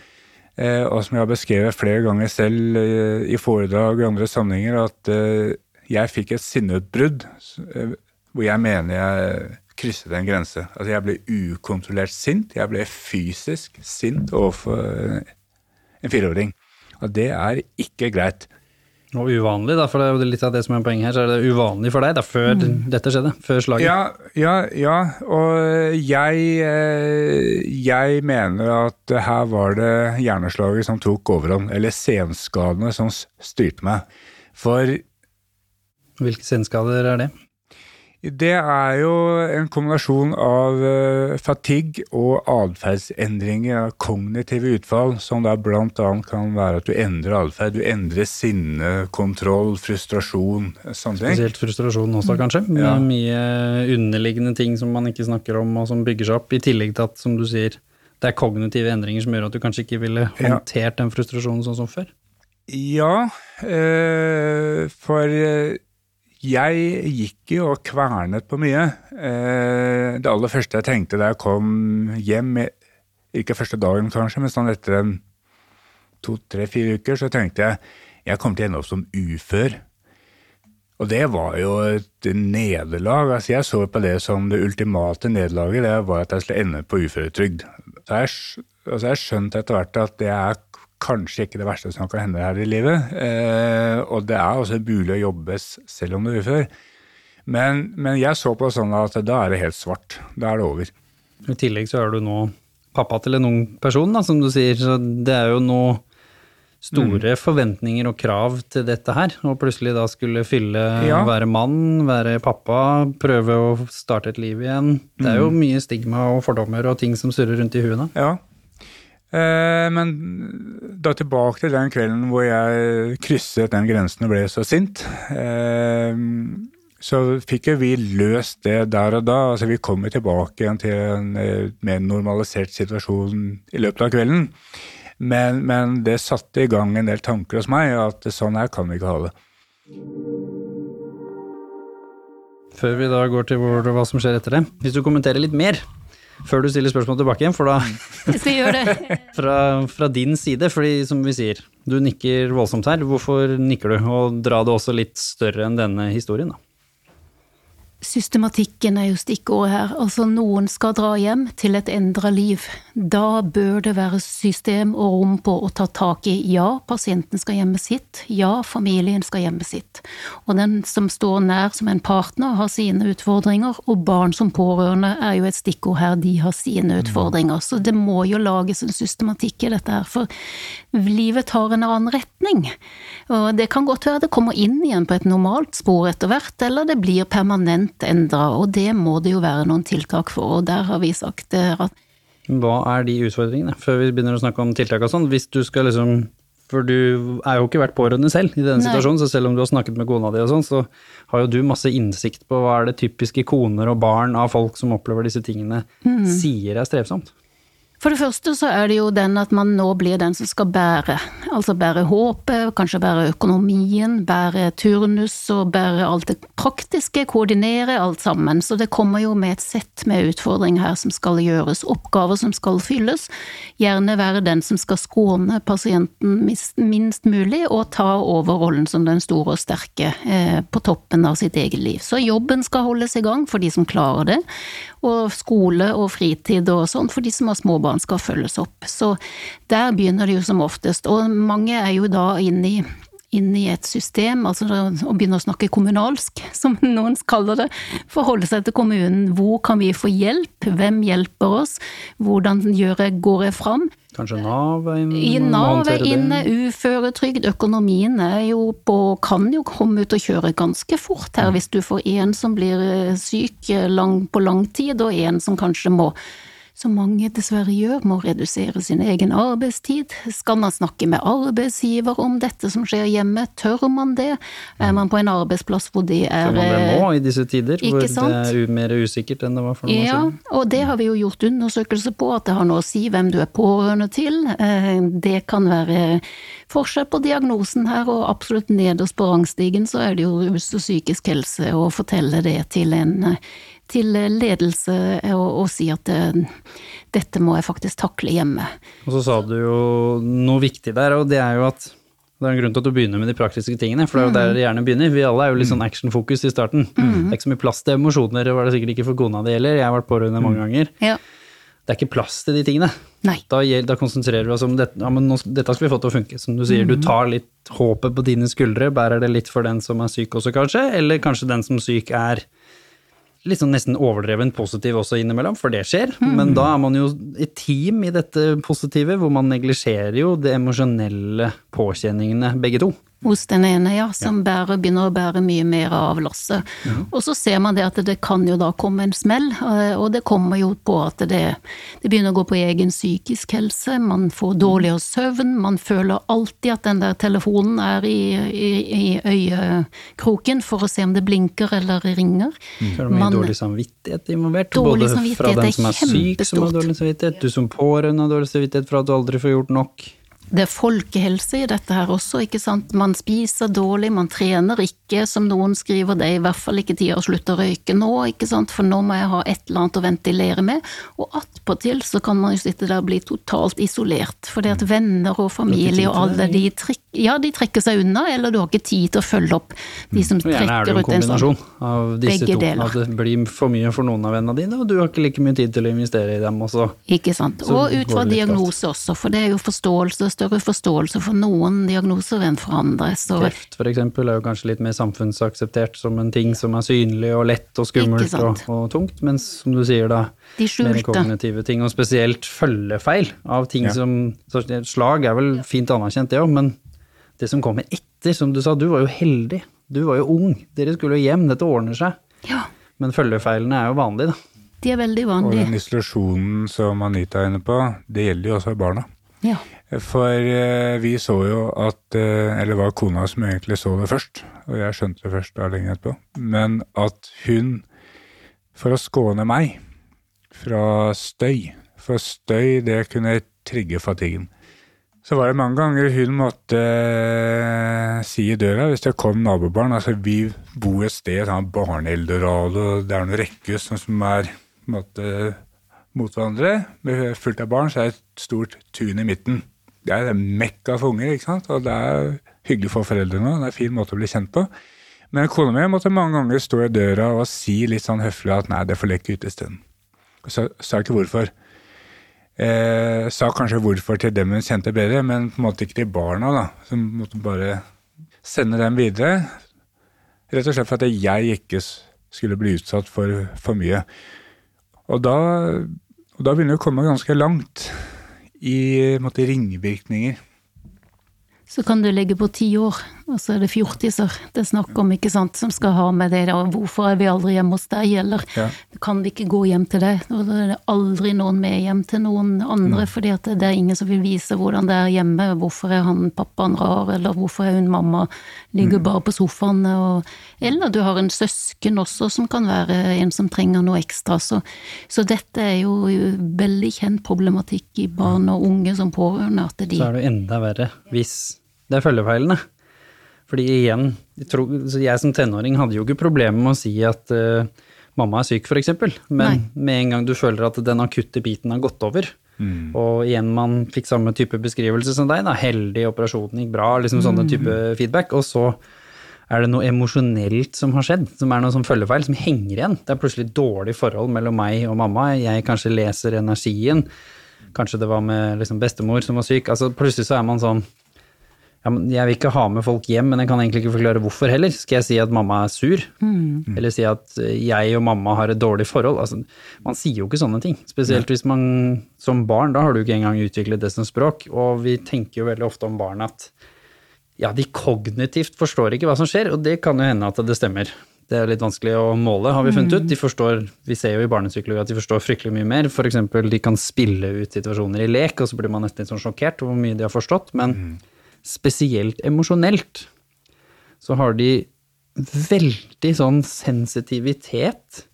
Eh, og som jeg har beskrevet flere ganger selv eh, i foredrag og andre sammenhenger, at eh, jeg fikk et sinneutbrudd eh, hvor jeg mener jeg krysset en grense. Altså jeg ble ukontrollert sint. Jeg ble fysisk sint overfor eh, en fireåring. Og det er ikke greit. Og uvanlig, da, for det er litt av det som er poenget her, så er det uvanlig for deg da, før dette skjedde, før slaget. Ja, ja, ja. Og jeg, eh, jeg mener at her var det hjerneslaget som tok overhånd, eller senskadene som styrte meg. For Hvilke senskader er det? det er jo en kombinasjon av eh, fatigue og atferdsendringer, kognitive utfall, som da annet kan være at du endrer atferd. Du endrer sinne, kontroll, frustrasjon, sånne ting. Spesielt frustrasjon også, kanskje. Ja. mye underliggende ting som man ikke snakker om, og som bygger seg opp, i tillegg til at, som du sier, det er kognitive endringer som gjør at du kanskje ikke ville Ja. håndtert den frustrasjonen sånn som før. Ja, eh, for eh, jeg gikk jo og kvernet på mye. Eh, det aller første jeg tenkte da jeg kom hjem, ikke første dagen kanskje, men sånn etter en to, tre, fire uker, så tenkte jeg jeg kommer til å ende opp som ufør. Og det var jo et nederlag. Altså jeg så på det som det ultimate nederlaget. Det var at jeg skulle ende på uføretrygd. Så jeg, altså jeg skjønte etter hvert at det er kanskje ikke det verste som kan hende her i livet. Eh, og det er også mulig å jobbe selv om du er ufør. Men, men jeg så på det sånn at da er det helt svart. Da er det over. I tillegg så er du nå pappa til en ung person, da, som du sier, så det er jo nå store forventninger og krav til dette her, og plutselig da skulle fylle, Ja. være mann, være pappa, prøve å starte et liv igjen. Det er jo mye stigma og fordommer og ting som surrer rundt i huet da. Ja. Eh, men da tilbake til den kvelden hvor jeg krysset den grensen og ble så sint. Eh, så fikk jo vi løst det der og da. Altså vi kom tilbake igjen til en eh, mer normalisert situasjon i løpet av kvelden. Men, men det satte i gang en del tanker hos meg at sånn her kan vi ikke ha det. Før vi da går til hvor, hva som skjer etter det, hvis du kommenterer litt mer, før du stiller spørsmål tilbake igjen, for da Så gjør det. fra, fra din side, fordi som vi sier, du nikker voldsomt her. Hvorfor nikker du? Og dra det også litt større enn denne historien, da. Systematikken er jo stikkordet her. Altså, noen skal dra hjem til et endra liv. Da bør det være system og rom på å ta tak i ja, pasienten skal hjemme sitt, ja, familien skal hjemme sitt. Og den som står nær som en partner, har sine utfordringer, og barn som pårørende er jo et stikkord her, de har sine utfordringer. Så det må jo lages en systematikk i dette her, for livet tar en annen retning. Og det kan godt være det kommer inn igjen på et normalt spor etter hvert, eller det blir permanent endra, og det må det jo være noen tiltak for, og der har vi sagt eh, at Hva er de utfordringene, før vi begynner å snakke om tiltak og sånn? Hvis du skal liksom For du er jo ikke vært pårørende selv i denne Nei. situasjonen, så selv om du har snakket med kona di og sånn, så har jo du masse innsikt på hva er det typiske koner og barn av folk som opplever disse tingene, Mm. sier er strevsomt. For det første så er det jo den at man nå blir den som skal bære. Altså bære håpet, kanskje bære økonomien, bære turnus og bære alt det praktiske, koordinere alt sammen. Så det kommer jo med et sett med utfordringer her som skal gjøres, oppgaver som skal fylles. Gjerne være den som skal skåne pasienten minst mulig, og ta over rollen som den store og sterke eh, på toppen av sitt eget liv. Så jobben skal holdes i gang for de som klarer det, og skole og fritid og sånn for de som har små barn skal følges opp. Så der begynner det jo som oftest, og mange er jo da inne i inn i et system, altså å begynne å snakke kommunalsk, som noen kaller det. Forholde seg til kommunen. Hvor kan vi få hjelp? Hvem hjelper oss? Hvordan gjør jeg, går jeg fram? Kanskje Nav er inne? I Nav er inne, uføretrygd, økonomien er jo på Kan jo komme ut og kjøre ganske fort her, hvis du får en som blir eh, syk eh, lang, på lang tid, og en som kanskje må som mange dessverre gjør, må redusere sin egen arbeidstid. Skal man snakke med arbeidsgiver om dette som skjer hjemme? Tør man det? Er man på en arbeidsplass hvor det er Tør man det nå må i disse tider, hvor sant? det er mer usikkert enn det var for noen ja, år siden? og det har vi jo gjort undersøkelser på, at det har noe å si hvem du er pårørende til. Eh, Det kan være forskjell på diagnosen her, og absolutt nederst på rangstigen så er det jo rus og psykisk helse, å fortelle det til en til ledelse og, og si at det, dette må jeg faktisk takle hjemme. Og så sa du jo noe viktig der, og det er jo at det er en grunn til at du begynner med de praktiske tingene, for det er jo der det gjerne begynner. Vi alle er jo litt sånn actionfokus i starten. Det er ikke så mye plass til emosjoner, det var det sikkert ikke for kona det gjelder. jeg har vært pårørende mange ganger. Ja. Det er ikke plass til de tingene. Nei. Da, da konsentrerer vi oss om dette, ja, men nå, dette skal vi få til å funke. Som du sier, du tar litt håpet på dine skuldre, bærer det litt for den som er syk også kanskje, eller kanskje den som syk er sånn nesten overdreven positiv også innimellom, for det skjer. Men da er man jo et team i dette positive, hvor man neglisjerer jo de emosjonelle påkjenningene, begge to. Hos den ene, ja, som bærer, begynner å bære mye mer av lasset. Og så ser man det at det kan jo da komme en smell, eh, og det kommer jo på at det, det begynner å gå på egen psykisk helse, man får dårligere søvn, man føler alltid at den der telefonen er i, i, i øyekroken for å se om det blinker eller ringer. Så er det mye Man- dårlig samvittighet involvert. Både fra den er som er syk, som har dårlig samvittighet, du som pårørende har dårlig samvittighet for at du aldri får gjort nok. Det er folkehelse i dette her også, ikke sant. Man spiser dårlig, man trener ikke, som noen skriver, det i hvert fall ikke tid å slutte å røyke nå, ikke sant, for nå må jeg ha et eller annet å ventilere med. Og attpåtil så kan man jo sitte der og bli totalt isolert, fordi at venner og familie og alle de trekk, ja, de trekker seg unna, eller du har ikke tid til å følge opp de som gjerne er det trekker en ut en kombinasjon sånn. av disse Begge to. deler. At det blir for mye for noen av vennene dine, og du har ikke like mye tid til å investere i dem også. Ikke sant. Og ut fra diagnose også, for det er jo forståelse, større forståelse for noen diagnoser enn for andre. Så Kreft for eksempel er jo kanskje litt mer samfunnsakseptert som en ting som er synlig og lett og skummelt og, og tungt, mens som du sier da, de mer kognitive ting, og spesielt følgefeil av ting Ja. som Slag er vel fint anerkjent, det òg, men det som kommer etter, som du sa, du var jo heldig. Du var jo ung, dere skulle jo hjem, dette ordner seg. Ja, Men følgefeilene er jo vanlige, da. de er veldig vanlige. Og den isolasjonen som Anita er inne på, det gjelder jo også barna. Ja. For eh, vi så jo at eh, Eller det var kona som egentlig så det først, og jeg skjønte det først da lenge etterpå. Men at hun, for å skåne meg fra støy For støy, det kunne trigge fatiguen. Så var det mange ganger hun måtte eh, si i døra hvis det kom nabobarn. Altså, vi bor et sted, sånn barne-eldorado, det er noen rekkehus som er på en måte mot hverandre. Med fullt av barn, så er det et stort tun i midten. Det er mekka for unger, ikke sant. Og det er hyggelig for foreldrene, det er en fin måte å bli kjent på. Men kona mi måtte mange ganger stå i døra og si litt sånn høflig at nei, det får leke ute en stund. Så sa ikke hvorfor. Eh, sa kanskje hvorfor til dem hun kjente bedre, men på en måte ikke til barna, da. Så måtte bare sende dem videre. Rett og slett for at jeg ikke skulle bli utsatt for for mye. Og da, og da begynner det å komme ganske langt i måte, ringvirkninger. Så kan du legge på ti år, og så er det fjortiser det er snakk om, ikke sant, som skal ha med det Og hvorfor er vi aldri hjemme hos deg, eller Ja. kan vi ikke gå hjem til deg, og da er det aldri noen med hjem til noen andre, fordi at det er ingen som vil vise hvordan det er hjemme, hvorfor er han pappaen rar, eller hvorfor er hun mamma, ligger bare på sofaen, og, eller du har en søsken også som kan være en som trenger noe ekstra, så, så dette er jo veldig kjent problematikk i barn og unge som pårørende, at de Så er det enda verre hvis det er følgefeilene. Fordi igjen, jeg, tror, jeg som tenåring hadde jo ikke problemer med å si at uh, mamma er syk, f.eks. Men med en gang du føler at den akutte biten har gått over, og igjen man fikk samme type beskrivelse som deg, da, heldig, operasjonen gikk bra, liksom sånne type feedback, og så er det noe emosjonelt som har skjedd, som er noe som følgefeil, som henger igjen. Det er plutselig dårlig forhold mellom meg og mamma, jeg kanskje leser energien, kanskje det var med liksom bestemor som var syk, altså plutselig så er man sånn ja, jeg vil ikke ha med folk hjem, men jeg kan egentlig ikke forklare hvorfor heller. Skal jeg si at mamma er sur? Eller si at eh, jeg og mamma har et dårlig forhold? Altså, man sier jo ikke sånne ting. Spesielt hvis man som barn, da har du ikke engang utviklet det som språk. Og vi tenker jo veldig ofte om barn at ja, de kognitivt forstår ikke hva som skjer, og det kan jo hende at det stemmer. Det er litt vanskelig å måle, har vi funnet ut. De forstår, vi ser jo i barnepsykologi at de forstår fryktelig mye mer. For eksempel, de kan spille ut situasjoner i lek, og så blir man nesten litt sånn sjokkert over hvor mye de har forstått. Men spesielt emosjonelt så har de veldig sånn sensitivitet,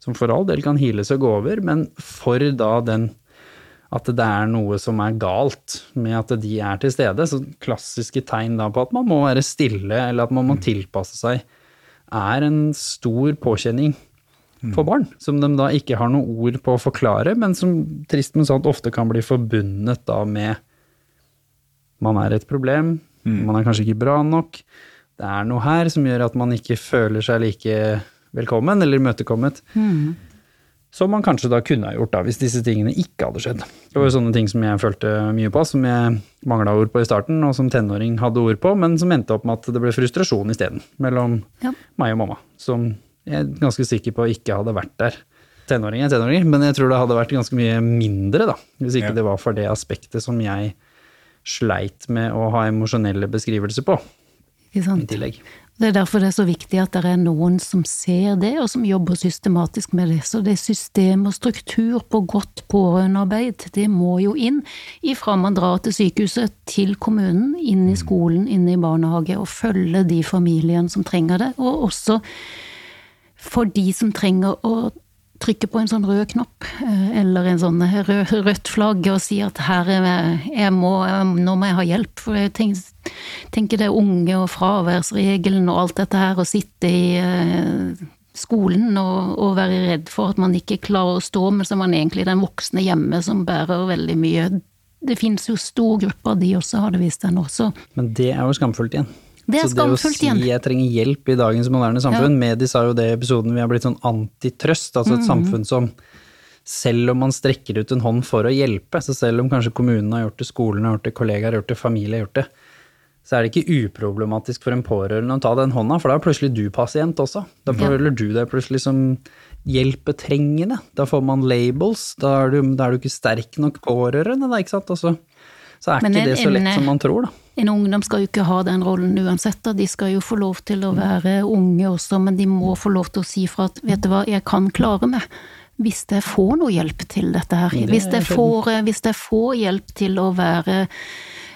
som for all del kan hiles og gå over, men for da den at det er noe som er galt med at de er til stede. Så klassiske tegn da på at man må være stille, eller at man må tilpasse seg, er en stor påkjenning for barn, som de da ikke har noe ord på å forklare, men som trist men sant ofte kan bli forbundet da med man er et problem, man er kanskje ikke bra nok, det er noe her som gjør at man ikke føler seg like velkommen eller imøtekommet. Som man kanskje da kunne ha gjort da, hvis disse tingene ikke hadde skjedd. Det var jo sånne ting som jeg følte mye på, som jeg mangla ord på i starten, og som tenåring hadde ord på, men som endte opp med at det ble frustrasjon isteden, mellom Ja. meg og mamma. Som jeg er ganske sikker på ikke hadde vært der. Tenåring er tenåring, men jeg tror det hadde vært ganske mye mindre, da, hvis ikke Ja. det var for det aspektet som jeg sleit med å ha emosjonelle beskrivelser på, Ikke i sant? tillegg. Det er derfor det er så viktig at det er noen som ser det, og som jobber systematisk med det. Så det er system og struktur på godt pårørendearbeid, det må jo inn ifra man drar til sykehuset, til kommunen, inn i skolen, inn i barnehage, og følge de familiene som trenger det. Og også for de som trenger å trykke på en sånn rød knapp, eh, eller en sånn rød, rødt flagg, og si at her er jeg, jeg må, nå må jeg ha hjelp. For jeg tenker, tenker det er unge og fraværsregelen og alt dette her, å sitte i eh, skolen og, og være redd for at man ikke klarer å stå, men så er man egentlig den voksne hjemme som bærer veldig mye. Det finnes jo stor gruppe av de også, har det vist seg nå. Men det er jo skamfullt igjen. Det er så det å igjen. si jeg trenger hjelp i dagens moderne samfunn, Medis sa jo det i episoden vi har blitt sånn antitrøst, altså et et samfunn som selv om man strekker ut en hånd for å hjelpe, så selv om kanskje kommunen har gjort det, skolen har gjort det, kollegaer har gjort det, familie har gjort det, så er det ikke uproblematisk for en pårørende å ta den hånda, for da er plutselig du pasient også. Da Ja. føler du deg plutselig som hjelpetrengende. Da får man labels, da er du, da er du ikke sterk nok pårørende, da, ikke sant. Også. Så er Men ikke det så lett en- som man tror, da. En ungdom skal jo ikke ha den rollen uansett, da. de skal jo få lov til å være unge også, men de må få lov til å si fra at vet du hva, jeg kan klare meg. Hvis jeg får noe hjelp til dette her. Hvis jeg får, eh, får hjelp til å være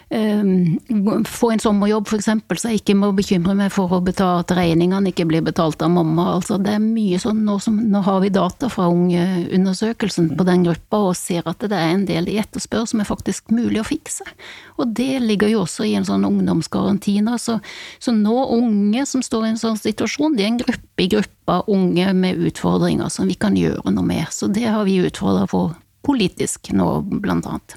få en sommerjobb eksempel, så jeg ikke må bekymre meg for å betale at regningene ikke blir betalt av mamma. Altså, det er mye sånn nå som Nå har vi data fra ungeundersøkelsen på den gruppa og ser at det er en del de etterspør som er faktisk mulig å fikse. Og det ligger jo også i en sånn ungdomsgaranti nå. Så, så nå unge som står i en sånn situasjon, de er en gruppe i gruppa unge med utfordringer som vi kan gjøre noe med. Så det har vi utfordra på politisk nå, blant annet.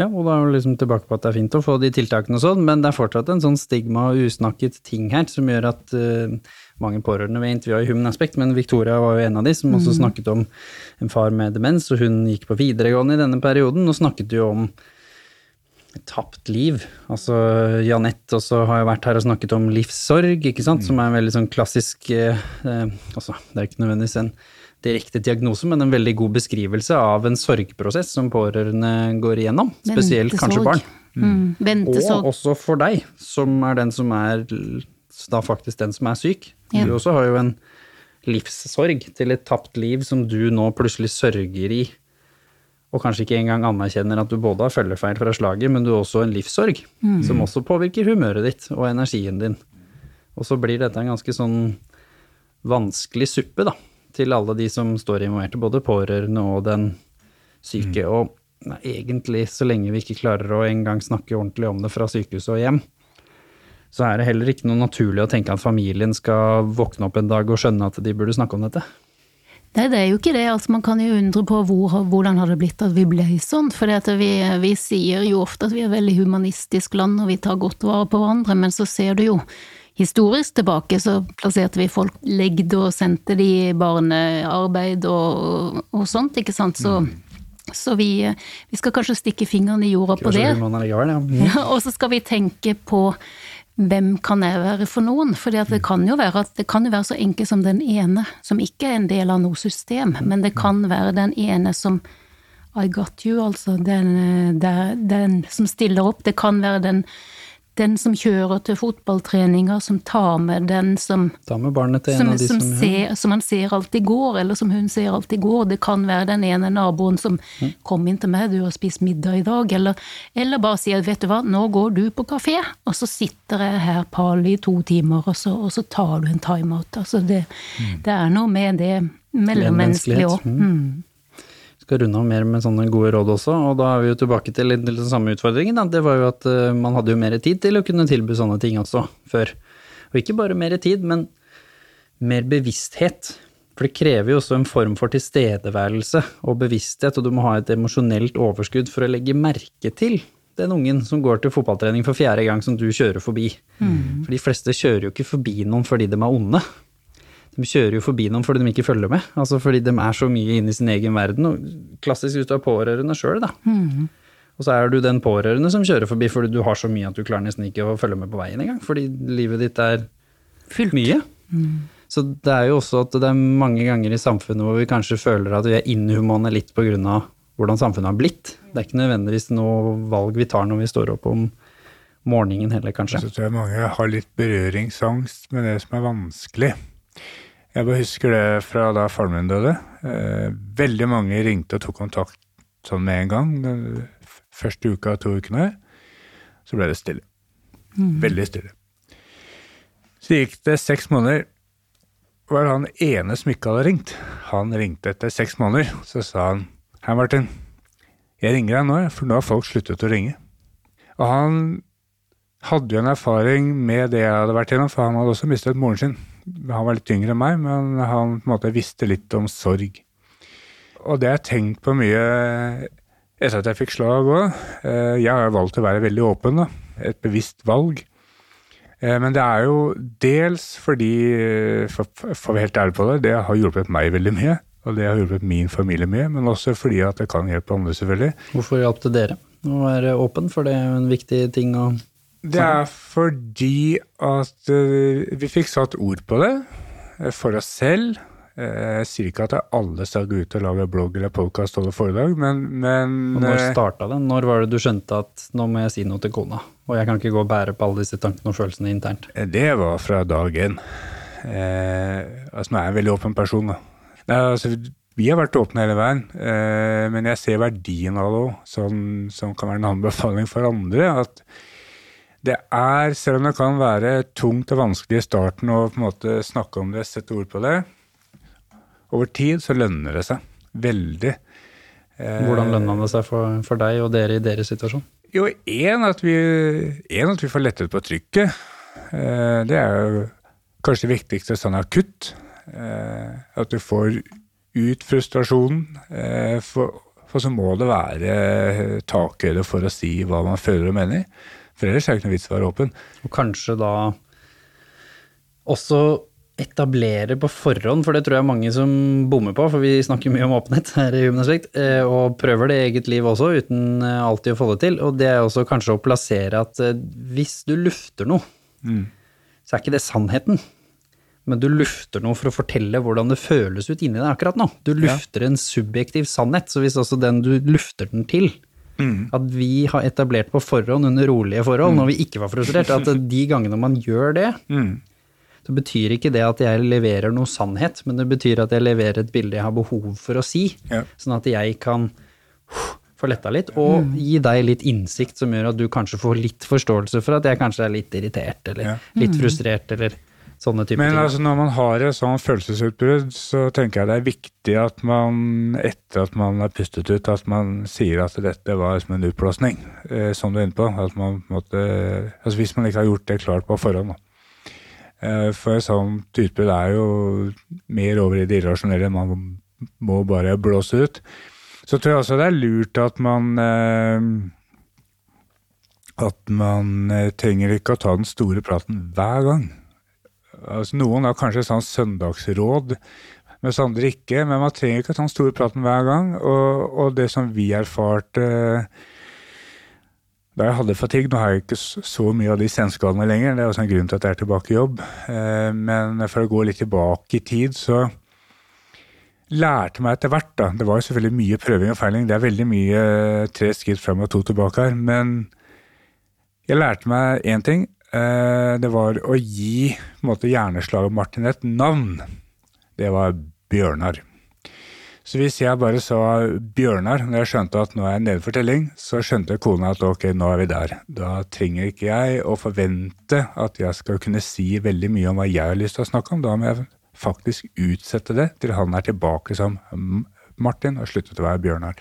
Ja, og da er vi liksom tilbake på at det er fint å få de tiltakene og sånn, men det er fortsatt en sånn stigma og usnakket ting her som gjør at uh, mange pårørende vi har intervjua i Human Aspect, men Victoria var jo en av de som også snakket om en far med demens, og hun gikk på videregående i denne perioden, og snakket jo om tapt liv. Altså Janette også har jo vært her og snakket om livssorg, ikke sant, som er en veldig sånn klassisk uh, Altså, det er ikke nødvendigvis en direkte diagnose, men en veldig god beskrivelse av en sorgprosess som pårørende går igjennom, spesielt kanskje barn. Mm. Ventesorg. Og også for deg, som er den som er da faktisk den som er syk. Ja. Du også har jo en livssorg til et tapt liv som du nå plutselig sørger i, og kanskje ikke engang anerkjenner at du både har følgefeil fra slaget, men du har også en livssorg, som også påvirker humøret ditt og energien din. Og så blir dette en ganske sånn vanskelig suppe, da, til alle de som står involvert, både pårørende og den syke. Og nei, egentlig, så lenge vi ikke klarer å engang snakke ordentlig om det fra sykehuset og hjem, så er det heller ikke noe naturlig å tenke at familien skal våkne opp en dag og skjønne at de burde snakke om dette. Nei, det er jo ikke det. Altså, man kan jo undre på hvor, hvordan har det blitt at vi ble sånn. For vi, vi sier jo ofte at vi er et veldig humanistisk land og vi tar godt vare på hverandre, men så ser du jo historisk tilbake, så plasserte vi folk legde og sendte de i barnearbeid og, og sånt, ikke sant. Så, så vi, vi skal kanskje stikke fingeren i jorda på det. Er ja. Ja, og så skal vi tenke på hvem kan jeg være for noen? For det kan jo være at det kan jo være så enkelt som den ene, som ikke er en del av noe system, men det kan være den ene som I got you, altså den, den, den som stiller opp. Det kan være den, den som kjører til fotballtreninger, som tar med den som Tar med barnet til en som, av de som, som, ser, som han ser alltid går, eller som hun ser alltid går. Det kan være den ene naboen som Mm. kom inn til meg, du har spist middag i dag, eller, eller bare sier vet du hva, nå går du på kafé, og så sitter jeg her pal i to timer, og så, og så tar du en timeout. Altså det, det er noe med det mellommenneskelige òg. Mm. Skal runde av mer med sånne gode råd også, og da er vi jo tilbake til litt, den samme utfordringen. Da. Det var jo at uh, man hadde jo mer tid til å kunne tilby sånne ting også, før. Og ikke bare mer tid, men mer bevissthet. For det krever jo også en form for tilstedeværelse og bevissthet, og du må ha et emosjonelt overskudd for å legge merke til den ungen som går til fotballtrening for fjerde gang som du kjører forbi. For de fleste kjører jo ikke forbi noen fordi de er onde. De kjører jo forbi noen fordi de ikke følger med, altså fordi de er så mye inne i sin egen verden. Og klassisk hvis du er pårørende sjøl, da. Og så er du den pårørende som kjører forbi fordi du har så mye at du klarer nesten ikke å følge med på veien engang, fordi livet ditt er Fylt. mye. Så det er jo også at det er mange ganger i samfunnet hvor vi kanskje føler at vi er inhumane litt på grunn av hvordan samfunnet har blitt. Det er ikke nødvendigvis noe valg vi tar når vi står opp om morgenen heller, kanskje. Så tror jeg mange har litt berøringsangst med det som er vanskelig. Jeg bare husker det fra da faren min døde. Eh, veldig mange ringte og tok kontakt sånn med en gang. Den første uka, to ukene. Så ble det stille. Veldig stille. Så gikk det seks måneder. Var han ene som ikke hadde ringt. Han ringte etter seks måneder. Så sa han Hei, Martin. Jeg ringer deg nå, for nå har folk sluttet å ringe. Og han hadde jo en erfaring med det jeg hadde vært gjennom, for han hadde også mistet moren sin. Han var litt yngre enn meg, men han på en måte visste litt om sorg. Og det har jeg tenkt på mye etter at jeg fikk slag òg. Jeg har valgt å være veldig åpen, da. Et bevisst valg. Eh, Men det er jo dels fordi, eh, for for å være helt ærlig på det, det har hjulpet meg veldig mye. Og det har hjulpet min familie mye, men også fordi at det kan hjelpe andre, selvfølgelig. Hvorfor hjalp det dere å være åpen, for det er jo en viktig ting å Det er fordi at eh, vi fikk satt ord på det eh, for oss selv. Eh, Jeg sier ikke at alle skal gå ut og lage blogg eller podkast og foredrag, men, men Og når starta det? Når var det du skjønte at nå må jeg si noe til kona, og jeg kan ikke gå og bære på alle disse tankene og følelsene internt? Det var fra dag én. Eh, altså, nå er jeg en veldig åpen person, da. Nei, altså, vi har vært åpne hele veien, eh, men jeg ser verdien av det òg, som, som kan være en anbefaling for andre. At det er, selv om det kan være tungt og vanskelig i starten å på en måte snakke om det, sette ord på det, over tid så lønner det seg veldig. Eh, Hvordan lønna det seg for, for deg og dere i deres situasjon? jo, én at, at vi får lettet på trykket. Eh, det er jo kanskje det viktigste sånn akutt. Eh, at du får ut frustrasjonen. For, for så må det være takhøyde for å si hva man føler og mener. For ellers er det ikke noe vits i å være åpen. Og kanskje da også etablere på forhånd, for det tror jeg mange som bommer på, for vi snakker mye om åpenhet her i Human Aspekt, eh, og prøver det i eget liv også, uten eh, alltid å få det til. Og det er også kanskje å plassere at eh, hvis du lufter noe, så er ikke det sannheten. Men du lufter noe for å fortelle hvordan det føles ut inni deg akkurat nå. Du lufter en subjektiv sannhet, så hvis også den du lufter den til, at vi har etablert på forhånd under rolige forhold, når vi ikke var frustrert, at de gangene man gjør det, så betyr ikke det at jeg leverer noe sannhet, men det betyr at jeg leverer et bilde jeg har behov for å si, Ja. sånn at jeg kan få letta litt, og gi deg litt innsikt som gjør at du kanskje får litt forståelse for at jeg kanskje er litt irritert, eller Ja. litt frustrert, eller sånne typer Men altså, når man har et sånt følelsesutbrudd, så tenker jeg det er viktig at man, etter at man har pustet ut, at man sier at dette var som en utblåsning, eh, som du er inne på. At man måtte, altså Hvis man ikke har gjort det klart på forhånd. Da. Eh, for et sånt utbrudd er jo mer over i det irrasjonelle. Man må bare blåse ut. Så tror jeg også det er lurt at man eh, at man eh, trenger ikke å ta den store praten hver gang. Altså, noen har kanskje sånn søndagsråd, mens andre ikke. Men man trenger ikke den store praten hver gang. Og, og det som vi erfarte da jeg hadde fatigue Nå har jeg ikke så mye av de senskadene lenger, det er også en grunn til at jeg er tilbake i jobb. Eh, Men for å gå litt tilbake i tid, så lærte meg etter hvert, da. Det var jo selvfølgelig mye prøving og feiling. Det er veldig mye eh, tre skritt frem og to tilbake her. Men jeg lærte meg én ting. Eh, Det var å gi måte, hjerneslaget Martin et navn. Det var Bjørnar. Så hvis jeg bare sa Bjørnar, når jeg skjønte at nå er jeg nede for telling, så skjønte kona at ok, nå er vi der. Da trenger ikke jeg å forvente at jeg skal kunne si veldig mye om hva jeg har lyst til å snakke om. Da må jeg faktisk utsette det til han er tilbake som Martin og sluttet å være Bjørnar.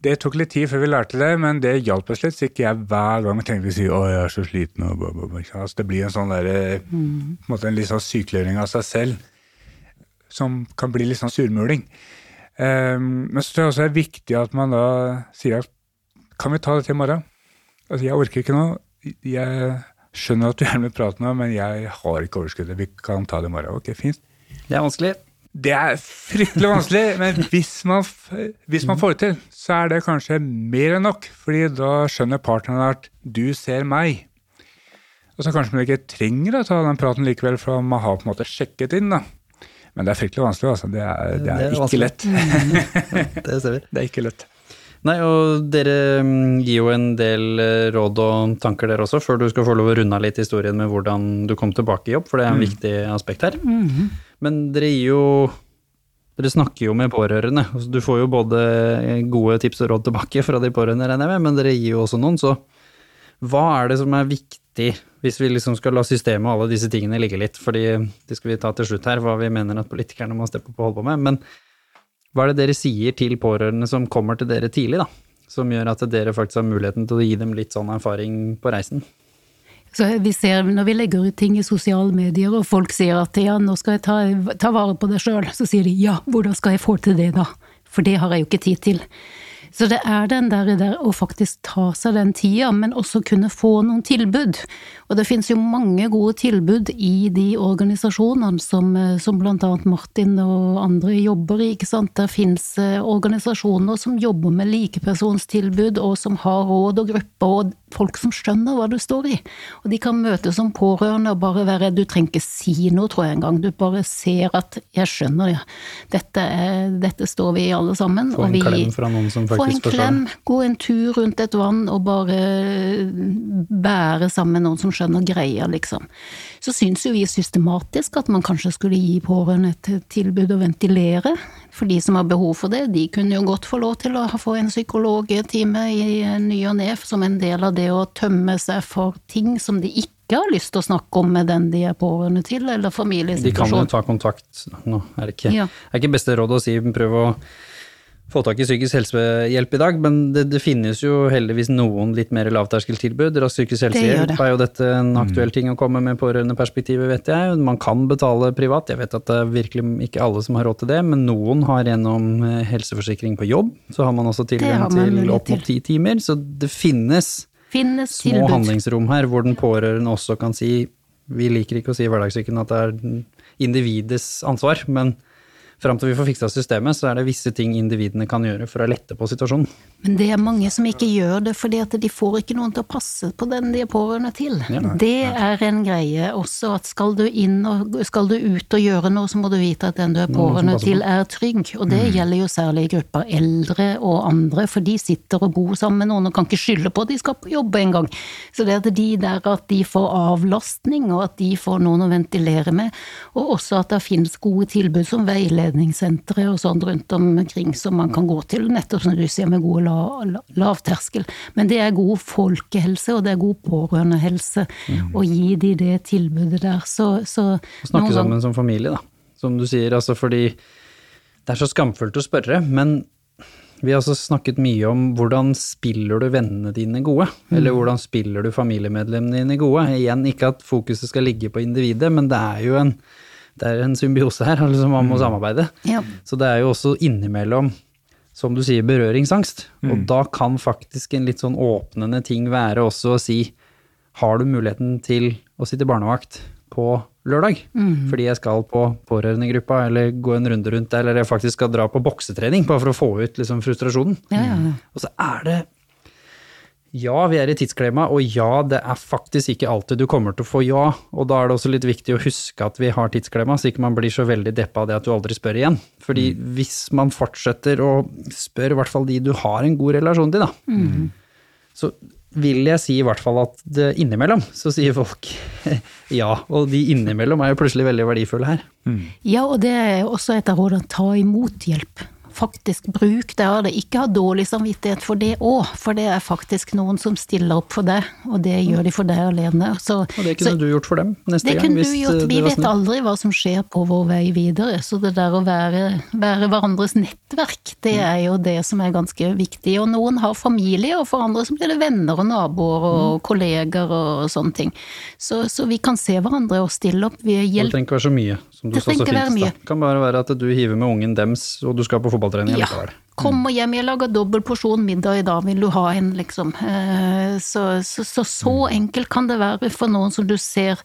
Det tok litt tid før vi lærte det, men det hjalp oss litt, så ikke jeg hver gang tenkte å si 'å, jeg er så sliten', og blah, blah, blah. Altså, det blir en sånn der, mm. en måte en litt sånn sykeliggjøring av seg selv, som kan bli litt sånn surmuling. Um, men så tror jeg også det er viktig at man da sier at kan vi ta dette i morgen? Altså, jeg orker ikke nå. Jeg skjønner at du gjerne vil prate nå, men jeg har ikke overskuddet. Vi kan ta det i morgen. Ok, fint. Det er vanskelig. Det er fryktelig vanskelig, men hvis man, hvis man får det til, så er det kanskje mer enn nok. fordi da skjønner partneren at du ser meg. Og så kanskje man ikke trenger å ta den praten likevel, for man har på en måte sjekket inn. da. Men det er fryktelig vanskelig. altså. Det er, det Det er er ikke vanskelig. lett. Det ser vi. Det er ikke lett. Nei, og dere mm, gir jo en del eh, råd og tanker der også, før du skal få lov å runde av litt historien med hvordan du kom tilbake i jobb, for det er en viktig aspekt her. Men dere gir jo Dere snakker jo med pårørende. Altså, Du får jo både gode tips og råd tilbake fra de pårørende, regner jeg med, men dere gir jo også noen, så hva er det som er viktig hvis vi liksom skal la systemet og alle disse tingene ligge litt, fordi det skal vi ta til slutt her, hva vi mener at politikerne må steppe opp og holde på med, men hva er det dere sier til pårørende som kommer til dere tidlig, da? Som gjør at dere faktisk har muligheten til å gi dem litt sånn erfaring på reisen? Så vi ser, når vi legger ut ting i sosiale medier, og folk sier at ja, nå skal jeg ta, ta vare på det sjøl, så sier de ja, hvordan skal jeg få til det da? For det har jeg jo ikke tid til. Så det er den der, der å faktisk ta seg den tida, men også kunne få noen tilbud. Og det finnes jo mange gode tilbud i de organisasjonene som, eh, som blant annet Martin og andre jobber i, ikke sant. Det finnes eh, organisasjoner som jobber med likepersonstilbud, og som har råd og grupper, og folk som skjønner hva du står i. Og de kan møtes som pårørende og bare være Du trenger ikke si noe, tror jeg engang. Du bare ser at 'jeg skjønner, ja. Dette, er, dette står vi i alle sammen'. Få og en vi- klem fra noen som få en klem, gå en tur rundt et vann og bare bære sammen med noen som skjønner greia, liksom. Så syns jo vi systematisk at man kanskje skulle gi pårørende et tilbud å ventilere. For de som har behov for det, de kunne jo godt få lov til å få en psykologtime i ny og ne som en del av det å tømme seg for ting som de ikke har lyst til å snakke om med den de er pårørende til, eller De kan jo ta kontakt Nå er det ikke, Ja. er ikke beste råd å si prøv å få tak i psykisk helsehjelp i dag, men det, det finnes jo heldigvis noen litt mer lavterskeltilbud. Rask psykisk helsehjelp det. er jo dette en aktuell ting å komme med pårørendeperspektivet, vet jeg. Man kan betale privat, jeg vet at det er virkelig ikke alle som har råd til det, men noen har gjennom eh, helseforsikring på jobb, så har man også Det tilgang man til opp mot ti timer, så det finnes Finnes små tilbud. handlingsrom her hvor den pårørende også kan si vi liker ikke å si i hverdagssyken at det er individets ansvar, men fram til vi får fiksa systemet, så er det visse ting individene kan gjøre for å lette på situasjonen. Men det er mange som ikke gjør det, fordi at de får ikke noen til å passe på den de er pårørende til. det er en greie også, at skal du inn og skal du ut og gjøre noe, så må du vite at den du er pårørende til er trygg. Og det gjelder jo særlig i grupper eldre og andre, for de sitter og bor sammen med noen og kan ikke skylde på at de skal på jobb en gang. Så det er de der at de får avlastning, og at de får noen å ventilere med, og også at det finnes gode tilbud som veiledningssentre og sånn rundt omkring som man kan gå til, nettopp som du sier, med god la, la, lavterskel. Men det er god folkehelse, og det er god pårørendehelse å gi de det tilbudet der. Så, så snakke sammen som familie, da. Som du sier, altså fordi det er så skamfullt å spørre, men vi har også snakket mye om hvordan spiller du vennene dine gode, eller hvordan spiller du familiemedlemmene dine gode. Igjen, ikke at fokuset skal ligge på individet, men det er jo en, det er en symbiose her, liksom man må samarbeide. Ja. Så det er jo også innimellom, som du sier, berøringsangst. Og da kan faktisk en litt sånn åpnende ting være også å si har du muligheten til å sitte barnevakt på lørdag? Fordi jeg skal på pårørendegruppa, eller gå en runde rundt der, eller jeg faktisk skal dra på boksetrening, bare for å få ut liksom frustrasjonen. Ja, ja, ja. Og så er det Ja, vi er i tidsklemma, og ja, det er faktisk ikke alltid du kommer til å få ja. Og da er det også litt viktig å huske at vi har tidsklemma, så ikke man blir så veldig deppa av det at du aldri spør igjen. Fordi hvis man fortsetter å spørre, i hvert fall de du har en god relasjon til, da, så vil jeg si i hvert fall at det innimellom så sier folk ja, og de innimellom er jo plutselig veldig verdifulle her. Ja, og det er også et av rådene, ta imot hjelp. Faktisk bruk det av det. Ikke ha dårlig samvittighet for det òg, for det er faktisk noen som stiller opp for deg, og det gjør de for deg alene. Så, Og det kunne så, du gjort for dem neste det gang. kunne hvis du gjort. Vi vet aldri hva som skjer på vår vei videre, så det der å være, være hverandres nettverk, det Mm. er jo det som er ganske viktig. Og noen har familie, og for andre så blir det venner og naboer og Mm. kolleger og sånne ting. Så, så vi kan se hverandre og stille opp. Vi hjelper. Det trenger ikke være så mye, som du Det trenger ikke være fint. mye. Det kan bare være at du hiver med ungen dems, og du skal på fotballtrening Ja. likevel. Kommer hjem, jeg lager dobbel porsjon middag i dag, vil du ha en, liksom. Eh, Så så, så, så enkelt kan det være for noen som du ser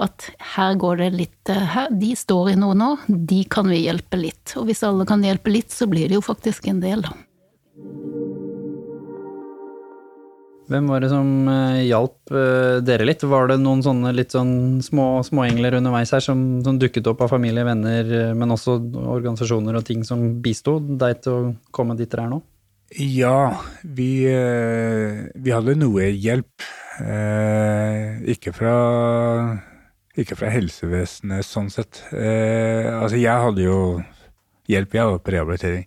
at her går det litt eh, her, De står i noe nå, de kan vi hjelpe litt. Og hvis alle kan hjelpe litt, så blir det jo faktisk en del, da. Hvem var det som eh, hjalp eh, dere litt? Var det noen sånne litt sånn små småengler underveis her som, som dukket opp av familie, venner, eh, men også organisasjoner og ting som bisto deg til å komme dit dere er nå? Ja, vi, vi hadde noe hjelp. Ikke fra ikke fra helsevesenet sånn sett. Altså, jeg hadde jo hjelp, jeg var på rehabilitering.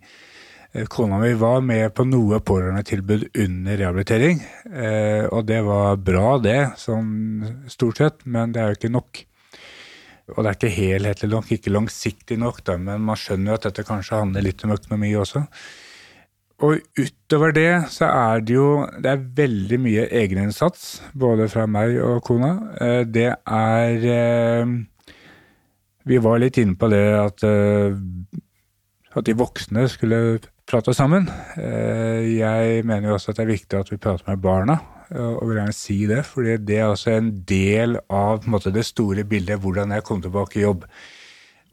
Eh, Kona mi var med på noe pårørendetilbud under rehabilitering, eh, og det var bra det, sånn stort sett, men det er jo ikke nok. Og det er ikke helhetlig nok, ikke langsiktig nok, da, men man skjønner jo at dette kanskje handler litt om økonomi også. Og utover det så er det jo det er veldig mye egeninnsats, både fra meg og kona. Eh, Det er Vi var litt inne på det at, at de voksne skulle prate sammen. Eh, Jeg mener jo også at det er viktig at vi prater med barna, og vil gjerne si det. fordi det er også en del av en måte, det store bildet, hvordan jeg kom tilbake i jobb.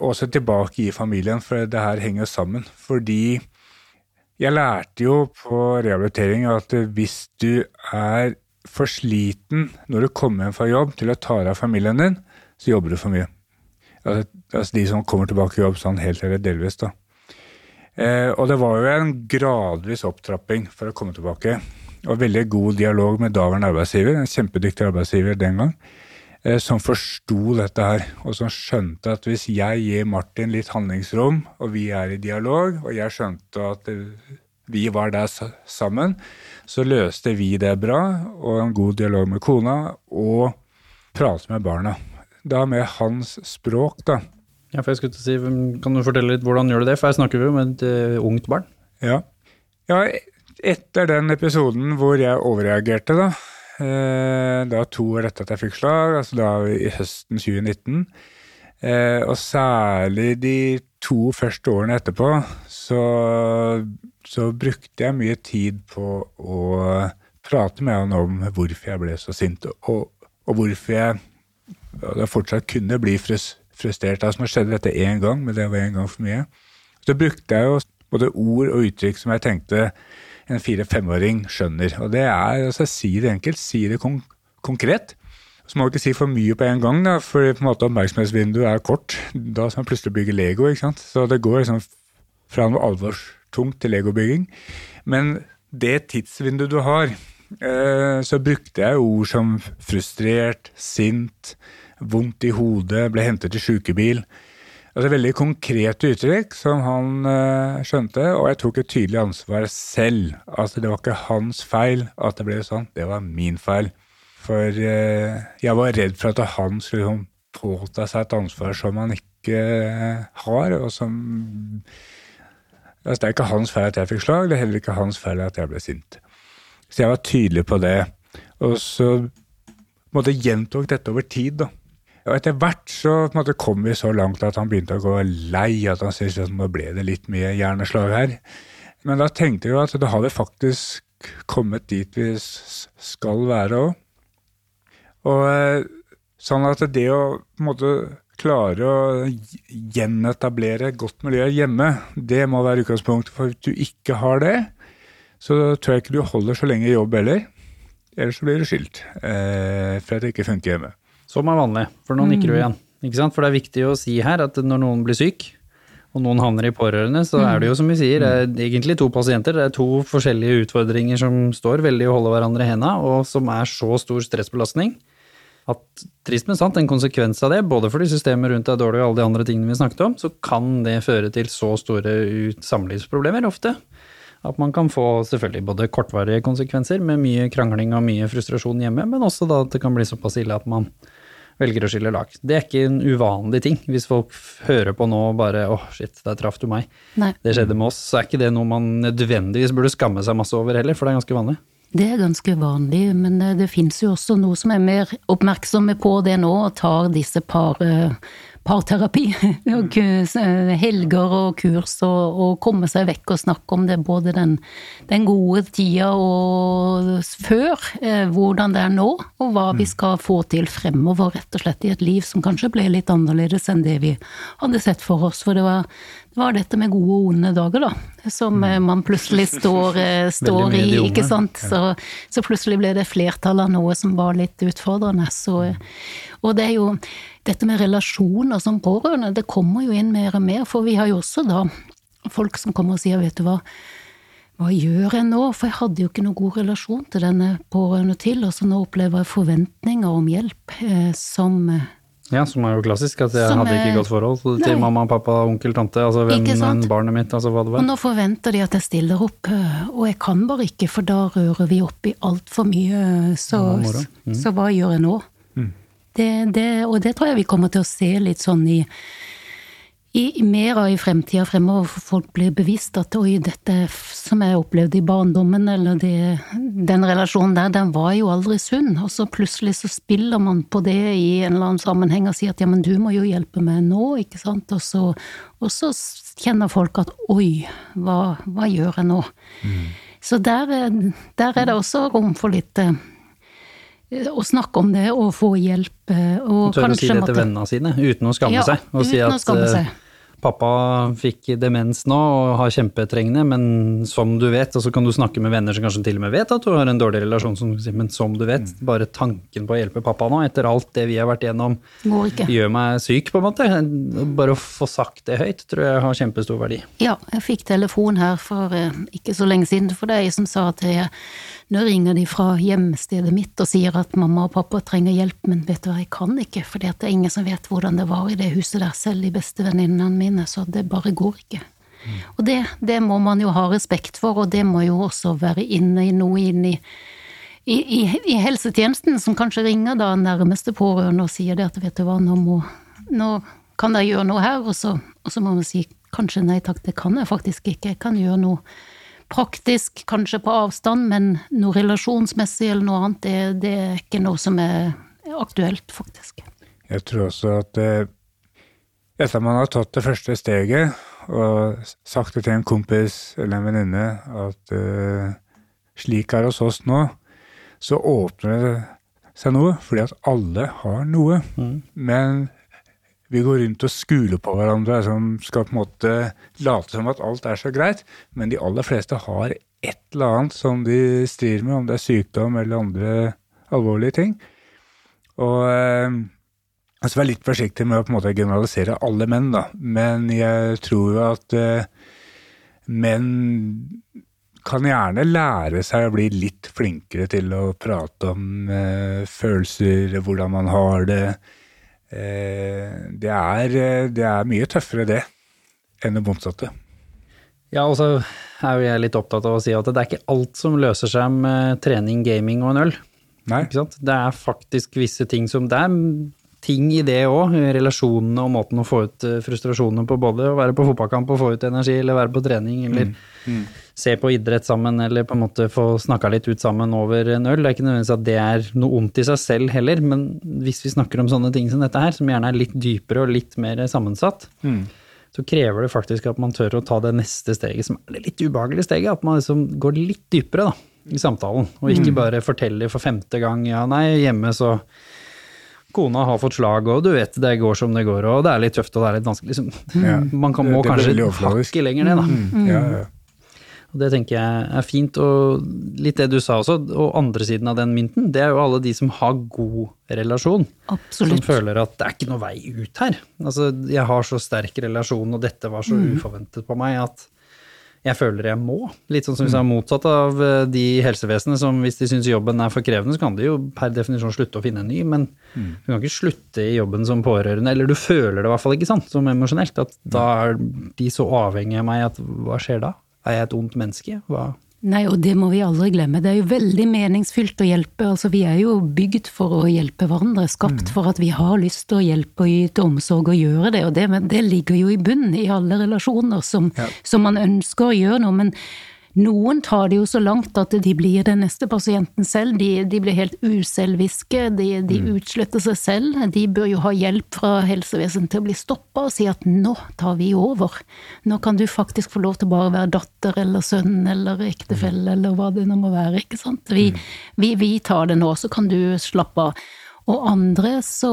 Også tilbake i familien, for det her henger sammen. Fordi jeg lærte jo på rehabilitering at hvis du er for sliten når du kommer hjem fra jobb til å ta deg av familien din, så jobber du for mye. Altså, altså de som kommer tilbake i jobb sånn helt eller delvis, da. Eh, og det var jo en gradvis opptrapping for å komme tilbake. Og veldig god dialog med daværende arbeidsgiver, en kjempedyktig arbeidsgiver den gang, eh, som forsto dette her, og som skjønte at hvis jeg gir Martin litt handlingsrom, og vi er i dialog, og jeg skjønte at vi var der sammen, så løste vi det bra, og en god dialog med kona, og prate med barna. Da med hans språk, da. Ja, for jeg skulle si, Kan du fortelle litt hvordan gjør du det? For her snakker vi jo med et uh, ungt barn. Ja. ja, etter den episoden hvor jeg overreagerte, da, eh, da to år etter at jeg fikk slag, altså da i høsten 2019, eh, og særlig de to første årene etterpå, så, så brukte jeg mye tid på å prate med han om hvorfor jeg ble så sint, og, og hvorfor jeg, og fortsatt kunne bli frus, frustrert. Altså, nå skjedde dette én gang, men det var én gang for mye. Så brukte jeg jo både ord og uttrykk som jeg tenkte en fire-femåring skjønner. Og det er altså si det enkelt, si det kon konkret. Så må du ikke si for mye på en gang, da, for på en måte oppmerksomhetsvinduet er kort. Da skal man plutselig bygge Lego. ikke sant? Så det går liksom fra noe alvorstungt til legobygging. Men det tidsvinduet du har, eh, så brukte jeg ord som frustrert, sint, vondt i hodet, ble hentet til sjukebil. Altså Veldig konkrete uttrykk som han uh, skjønte, og jeg tok et tydelig ansvar selv. Altså Det var ikke hans feil at det ble sånn, det var min feil. For uh, jeg var redd for at han skulle liksom, påta seg et ansvar som han ikke uh, har, og som altså, Det er ikke hans feil at jeg fikk slag, det er heller ikke hans feil at jeg ble sint. Så jeg var tydelig på det. Og så måtte gjentok dette over tid, da. Og etter hvert så måte, kom vi så langt at han begynte å gå lei, at han syntes at nå ble det litt mye hjerneslag her. Men da tenkte vi at da har vi faktisk kommet dit vi skal være òg. Og eh, sånn at det å på en måte klare å gjenetablere et godt miljø hjemme, det må være utgangspunktet. For hvis du ikke har det, så tror jeg ikke du holder så lenge i jobb heller. Ellers så blir du skilt eh, for at det ikke funker hjemme. Som er vanlig, for nå nikker du igjen. Ikke sant? For det er viktig å si her at når noen blir syk, og noen havner i pårørende, så er det jo som vi sier, det er egentlig to pasienter. Det er to forskjellige utfordringer som står veldig å holde hverandre i henda, og som er så stor stressbelastning at trist, men sant, en konsekvens av det, både fordi systemet rundt er dårlig og alle de andre tingene vi snakket om, så kan det føre til så store samlivsproblemer ofte. At man kan få selvfølgelig både kortvarige konsekvenser med mye krangling og mye frustrasjon hjemme, men også da at det kan bli såpass ille at man velger å skille lag. Det er ikke en uvanlig ting. Hvis folk hører på nå og bare åh, oh, shit, der traff du meg. Nei. Det skjedde med oss. Så er ikke det noe man nødvendigvis burde skamme seg masse over heller, for det er ganske vanlig. Det er ganske vanlig, men det, det finnes jo også noe som er mer oppmerksomme på det nå, og tar disse par, parterapi. Helger og kurs, og, og, komme seg vekk og snakke om det. Både den, den gode tida og før, eh, hvordan det er nå, og hva vi skal få til fremover, rett og slett, i et liv som kanskje ble litt annerledes enn det vi hadde sett for oss. For det var, var dette med gode og onde dager, da, som eh, man plutselig står, eh, står i, ikke sant. Så, så, plutselig ble det flertall av noe som var litt utfordrende. Så, og det er jo dette med relasjoner som pårørende, det kommer jo inn mer og mer, for vi har jo også da folk som kommer og sier, vet du hva, hva gjør jeg nå? For jeg hadde jo ikke noen god relasjon til denne pårørende til, og så nå opplever jeg forventninger om hjelp eh, som ja, som er jo klassisk, at jeg hadde ikke godt forhold til nei. mamma, pappa, onkel, tante, altså vennen, barnet mitt, altså hva det var. Og nå forventer de at jeg stiller opp, og jeg kan bare ikke, for da rører vi opp i altfor mye, så, mm. så hva gjør jeg nå? Det, det, og det tror jeg vi kommer til å se litt sånn i, i, mer av i fremtida fremover, for folk blir bevisst at oi, dette som jeg opplevde i barndommen, eller det, den relasjonen der, den var jo aldri sunn. Og så plutselig så spiller man på det i en eller annen sammenheng og sier at ja, men du må jo hjelpe meg nå, ikke sant. Og så, og så kjenner folk at oi, hva, hva gjør jeg nå? Mm. Så der, der, er det også rom for litt eh, å snakke om det og få hjelp. Eh, og Tørre å si det til vennene sine uten å skamme ja, seg. Og si at. Eh, pappa fikk demens nå og har kjempetrengende, men som du vet, og så kan du snakke med venner som kanskje til og med vet at du har en dårlig relasjon, som men som du vet, mm. bare tanken på å hjelpe pappa nå, etter alt det vi har vært igjennom, gjør meg syk, på en måte. Bare å få sagt det høyt tror jeg har kjempestor verdi. Ja, jeg fikk telefon her for eh, ikke så lenge siden, for er som sa at jeg nå ringer de fra hjemstedet mitt og sier at mamma og pappa trenger hjelp, men vet du hva, jeg kan ikke, for det er ingen som vet hvordan det var i det huset der, selv de beste venninnene mine, så det bare går ikke. Mm. Og det, det, må man jo ha respekt for, og det må jo også være inne i noe inn i, i, i, i helsetjenesten, som kanskje ringer da nærmeste pårørende og sier det at vet du hva, nå, må, nå kan dere gjøre noe her, og så, og så må man si kanskje nei takk, det kan jeg faktisk ikke, jeg kan gjøre noe praktisk, kanskje på avstand, men noe relasjonsmessig eller noe annet, det, det er ikke noe som er aktuelt, faktisk. Jeg tror også at eh, etter man har tatt det første steget og sagt det til en kompis eller en venninne at uh, slik er det hos oss nå, så åpner det seg noe, fordi at alle har noe. Mm. Men Vi går rundt og skuler på hverandre som skal på en måte late som at alt er så greit, men de aller fleste har et eller annet som de strir med, om det er sykdom eller andre alvorlige ting. Og eh, altså være litt forsiktig med å på en måte generalisere alle menn, da. Men jeg tror jo at eh, menn kan gjerne lære seg å bli litt flinkere til å prate om eh, følelser, hvordan man har det. Eh, det, er, eh, det er mye tøffere det enn det motsatte. Ja, og så er jo jeg litt opptatt av å si at det er ikke alt som løser seg med trening, gaming og en øl. Nei? Det er faktisk visse ting som Det er ting i det òg, relasjonene og måten å få ut eh, frustrasjonene på, både å være på fotballkamp og få ut energi, eller være på trening, eller se på idrett sammen, eller på en måte få snakka litt ut sammen over en øl. Det er ikke nødvendigvis at det er noe ondt i seg selv heller, men hvis vi snakker om sånne ting som dette her, som gjerne er litt dypere og litt mer sammensatt, så krever det faktisk at man tør å ta det neste steget, som er det litt ubehagelige steget. At man liksom går litt dypere da, i samtalen, og ikke bare forteller for femte gang ja, nei, hjemme så Kona har fått slag, og du vet det går som det går, og det er litt tøft og det er litt vanskelig. Liksom. Ja. Man kan, må det det kanskje hakket lenger ned, da. Mm. Ja, ja. Og det tenker jeg er fint, og litt det du sa også, og andre siden av den mynten, det er jo alle de som har god relasjon. Som Absolutt. føler at det er ikke noe vei ut her. Altså, jeg har så sterk relasjon, og dette var så Mm. uforventet på meg at jeg føler jeg må. Litt sånn som hvis jeg er motsatt av eh, de i helsevesenet som hvis de syns jobben er for krevende, så kan de jo per definisjon slutte å finne en ny, men du kan ikke slutte i jobben som pårørende, eller du føler det i hvert fall ikke sant, som emosjonelt, at da er de så avhengig av meg at hva skjer da? Er jeg et ondt menneske? Hva? Nei, og det må vi aldri glemme. Det er jo veldig meningsfylt å hjelpe. Altså, vi er jo bygd for å hjelpe hverandre, skapt for at vi har lyst til å hjelpe og yte omsorg og gjøre det. Og det, men det ligger jo i bunnen i alle relasjoner som, som man ønsker å gjøre noe. Men noen tar det jo så langt at de blir den neste pasienten selv. De, de blir helt uselviske, de, de utsletter seg selv. De bør jo ha hjelp fra helsevesenet til å bli stoppa og si at nå tar vi over. Nå kan du faktisk få lov til å bare være datter eller sønn eller ektefelle eller hva det nå må være, ikke sant. Vi, vi, vi tar det nå, så kan du slappe av. Og andre så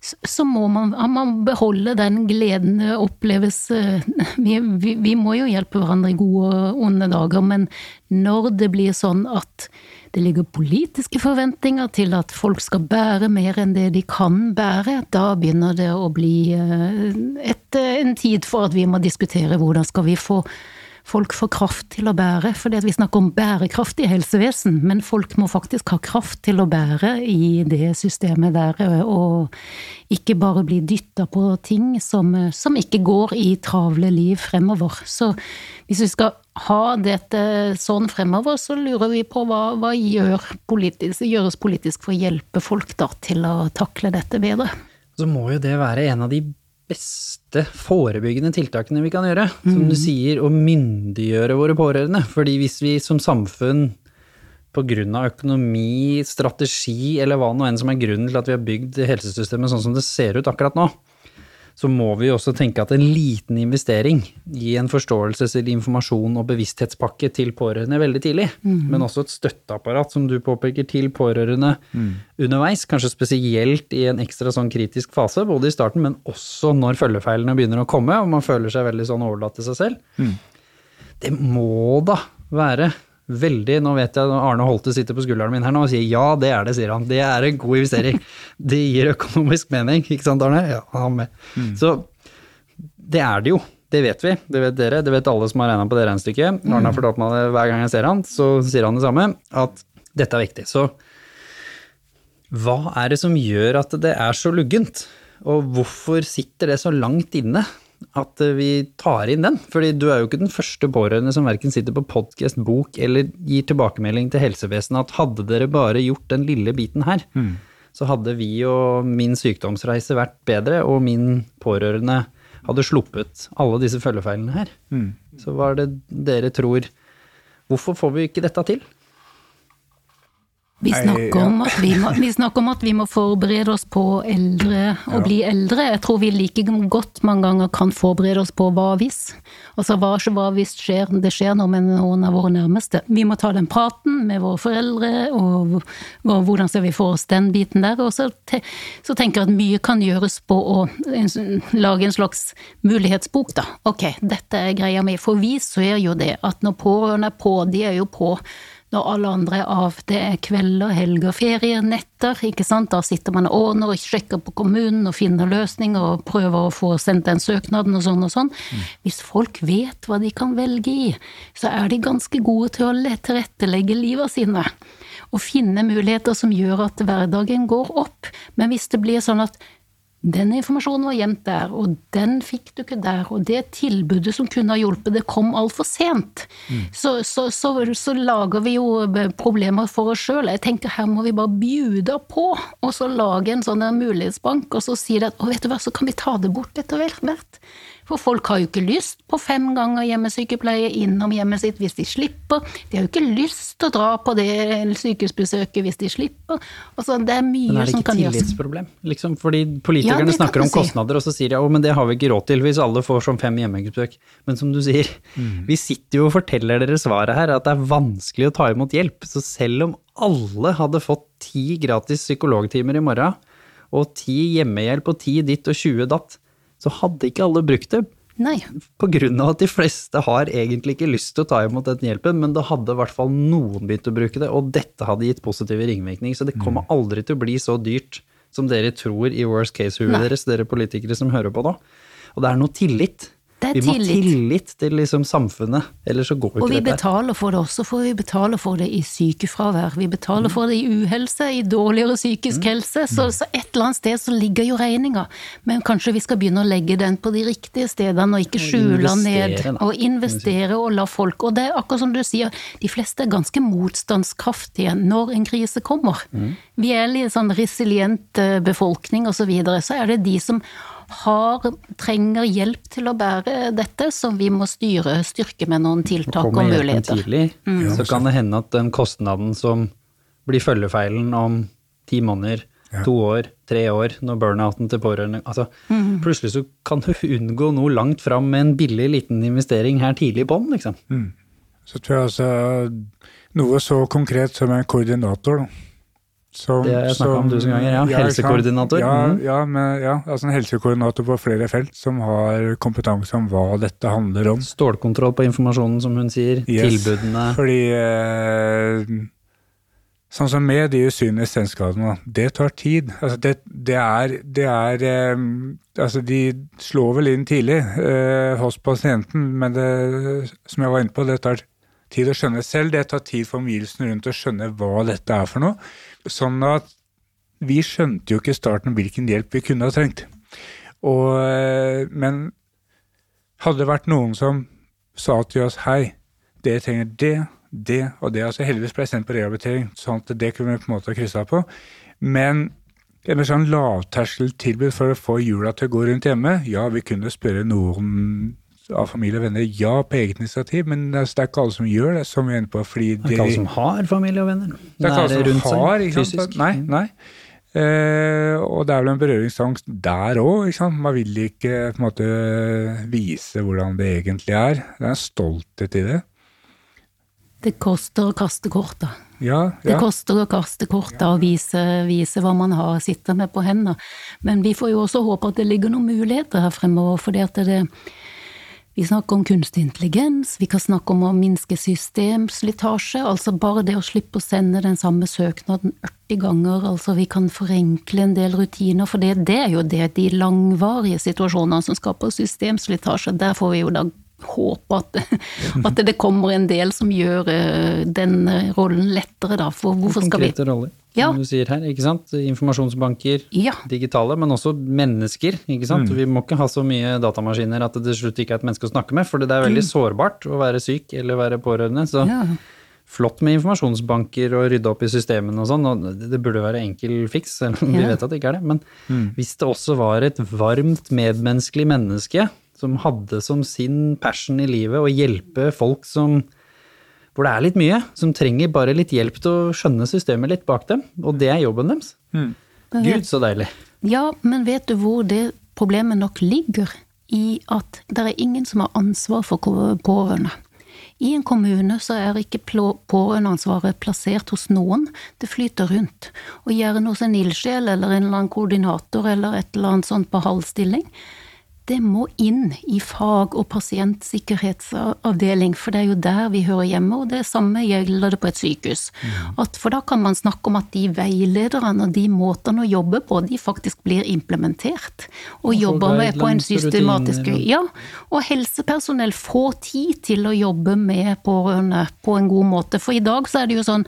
så må man, man beholde den gleden det oppleves vi, vi, vi må jo hjelpe hverandre i gode og onde dager, men når det blir sånn at det ligger politiske forventninger til at folk skal bære mer enn det de kan bære, da begynner det å bli eh, et, en tid for at vi må diskutere hvordan skal vi få folk får kraft til å bære. Fordi vi snakker om bærekraft i helsevesen, men folk må faktisk ha kraft til å bære i det systemet der, og ikke bare bli dytta på ting som, som ikke går i travle liv fremover. Så hvis vi skal ha dette sånn fremover, så lurer vi på hva, hva gjør politisk, gjøres politisk for å hjelpe folk da, til å takle dette bedre. Så må jo det være en av de beste forebyggende tiltakene vi kan gjøre. Som du sier, å myndiggjøre våre pårørende. Fordi hvis vi som samfunn pga. økonomi, strategi eller hva nå enn som er grunnen til at vi har bygd helsesystemet sånn som det ser ut akkurat nå, så må vi også tenke at en liten investering i en forståelses- eller informasjon- og bevissthetspakke til pårørende veldig tidlig, men også et støtteapparat, som du påpeker, til pårørende underveis, kanskje spesielt i en ekstra sånn kritisk fase, både i starten, men også når følgefeilene begynner å komme, og man føler seg veldig sånn overlatt til seg selv. Det må da være veldig Nå vet jeg Arne Holte sitter på skulderen min her nå og sier ja, det er det, sier han. Det er en god investering. Det gir økonomisk mening, ikke sant Arne? Ja, han med. Så det er det jo. Det vet vi, det vet dere, det vet alle som har regna på det regnestykket. Arne har fortalt meg det hver gang jeg ser han, så sier han det samme, at dette er viktig. Så hva er det som gjør at det er så luggent? Og hvorfor sitter det så langt inne at vi tar inn den? Fordi du er jo ikke den første pårørende som verken sitter på podkast, bok eller gir tilbakemelding til helsevesenet at hadde dere bare gjort den lille biten her, så hadde vi og min sykdomsreise vært bedre, og min pårørende hadde sluppet alle disse følgefeilene her. Så hva er det dere tror Hvorfor får vi ikke dette til? Vi snakker, om at vi, må, vi snakker om at vi må forberede oss på eldre og bli eldre. Jeg tror vi like godt mange ganger kan forberede oss på hva hvis. Altså hva, hva hvis skjer, det skjer noe med noen av våre nærmeste. Vi må ta den praten med våre foreldre, og, og hvordan ser vi for oss den biten der. Og så, te, så tenker jeg at mye kan gjøres på å en, lage en slags mulighetsbok, da. Ok, dette er greia mi. For vi ser jo det at når pårørende er på, de er jo på når alle andre er av. Det er kvelder, helger, ferier, netter, ikke sant. Da sitter man og ordner og sjekker på kommunen og finner løsninger og prøver å få sendt den søknaden og sånn og sånn. Hvis folk vet hva de kan velge i, så er de ganske gode til å le- tilrettelegge livet sine. Og finne muligheter som gjør at hverdagen går opp. Men hvis det blir sånn at den informasjonen var gjemt der, og den fikk du ikke der, og det tilbudet som kunne ha hjulpet, det kom altfor sent. Så, så, så, så lager vi jo problemer for oss sjøl. Jeg tenker her må vi bare bjuda på, og så lage en sånn mulighetsbank, og så si det at å, vet du hva, så kan vi ta det bort etter hvert. For folk har jo ikke lyst på fem ganger hjemmesykepleie innom hjemmet sitt hvis de slipper. De har jo ikke lyst til å dra på det sykehusbesøket hvis de slipper. Altså, det er mye som kan gjøres. Men er det ikke tillitsproblem? Liksom, fordi politikerne Ja, snakker om si. kostnader, og så sier de at men det har vi ikke råd til hvis alle får sånn fem hjemmebesøk. Men som du sier, Mm. vi sitter jo og forteller dere svaret her, at det er vanskelig å ta imot hjelp. Så selv om alle hadde fått ti gratis psykologtimer i morgen, og ti hjemmehjelp og ti ditt og 20 datt, så hadde ikke alle brukt det. Nei. På grunn av at de fleste har egentlig ikke lyst til å ta imot den hjelpen, men da hadde i hvert fall noen begynt å bruke det, og dette hadde gitt positive ringvirkninger. Så det kommer aldri til å bli så dyrt som dere tror i worst case-huet deres, dere politikere som hører på nå. Og det er noe tillit. Det er vi må ha tillit. tillit til liksom samfunnet, ellers så går jo Og vi dette. betaler for det også, for vi betaler for det i sykefravær. Vi Mm. betaler for det i uhelse, i dårligere psykisk helse. Så, så et eller annet sted så ligger jo regninga. Men kanskje vi skal begynne å legge den på de riktige stedene, og ikke skjule den ned. Og investere og la folk Og det er akkurat som du sier, de fleste er ganske motstandskraftige når en krise kommer. Mm. Vi er litt sånn resilient eh, befolkning og så videre. Så er det de som har, trenger hjelp til å bære dette, som vi må styre, styrke med noen tiltak og muligheter. Mm. så kan det hende at den kostnaden som blir følgefeilen om ti måneder, to år, tre år, når burnouten til pårørende altså, Mm. Plutselig så kan du unngå noe langt fram med en billig liten investering her tidlig i bånn, liksom. Så tror jeg altså noe så konkret som en koordinator, da. Som, Det har jeg snakket om tusen ganger, ja. Helsekoordinator. Ja, Mhm. ja, men, ja, altså en helsekoordinator på flere felt som har kompetanse om hva dette handler om. Stålkontroll på informasjonen, som hun sier. Yes. Tilbudene. Fordi eh, Sånn som med de usynlige senskadene, det tar tid. Altså det, det er, det er eh, Altså, de slår vel inn tidlig eh, hos pasienten, men det, som jeg var inne på, det tar tid å skjønne selv. Det tar tid for omgivelsene rundt å skjønne hva dette er for noe. Sånn at vi skjønte jo ikke i starten hvilken hjelp vi kunne ha trengt. Og, eh, men hadde det vært noen som sa til oss hei, dere trenger det, det og det. altså Heldigvis ble jeg sendt på rehabilitering, sånn at det kunne vi på en måte kryssa på. Men en mer sånn lavterskeltilbud for å få hjula til å gå rundt hjemme. Ja, vi kunne spørre noen av familie og venner ja på eget initiativ, men altså, det er ikke alle som gjør det, som vi er inne på. fordi Det er ikke alle som har familie og venner. det er ikke alle som har, ikke sant? fysisk. Nei, nei. Uh, og det er vel en berøringsangst der òg. Man vil ikke på en måte vise hvordan det egentlig er. Det er en stolthet i det. Det koster å kaste korta. Ja, Det koster å kaste korta og vise, vise hva man har sitter med på hendene. Men vi får jo også håpe at det ligger noen muligheter her fremover, fordi at det vi snakker om kunstig intelligens, vi kan snakke om å minske systemslitasje, altså bare det å slippe å sende den samme søknaden 80 ganger, altså vi kan forenkle en del rutiner, for det, det er jo det, de langvarige situasjonene som skaper systemslitasje, der får vi jo da håpe at, at det kommer en del som gjør eh, den eh, rollen lettere, da, for hvorfor skal vi Konkrete roller, Ja. som du sier her. ikke sant? Informasjonsbanker, Ja. digitale, men også mennesker. ikke Mm. sant? Vi må ikke ha så mye datamaskiner at det til slutt ikke er et menneske å snakke med, for det er veldig sårbart å være syk eller være pårørende. Så Ja. flott med informasjonsbanker og rydde opp i systemene og sånn, og det- burde være enkel fiks, selv om vi vet at det ikke er det. Men hvis det også var et varmt, medmenneskelig menneske som hadde som sin passion i livet å hjelpe folk som hvor det er litt mye, som trenger bare litt hjelp til å skjønne systemet litt bak dem, og det er jobben deres. Gud, så deilig. Ja, men vet du hvor det problemet nok ligger? I at det er ingen som har ansvar for pårørende. I en kommune så er ikke pårørendeansvaret plassert hos noen, det flyter rundt. Og gjerne hos en ildsjel eller en eller annen koordinator eller et eller annet sånt på halv stilling. Det må inn i fag- og pasientsikkerhetsavdeling, for det er jo der vi hører hjemme, og det samme gjelder det på et sykehus. At, for da kan man snakke om at de veilederne og de måtene å jobbe på, de faktisk blir implementert. Og, jobber med på en systematisk rutiner og- Ja, og helsepersonell får tid til å jobbe med pårørende på en god måte. For i dag så er det jo sånn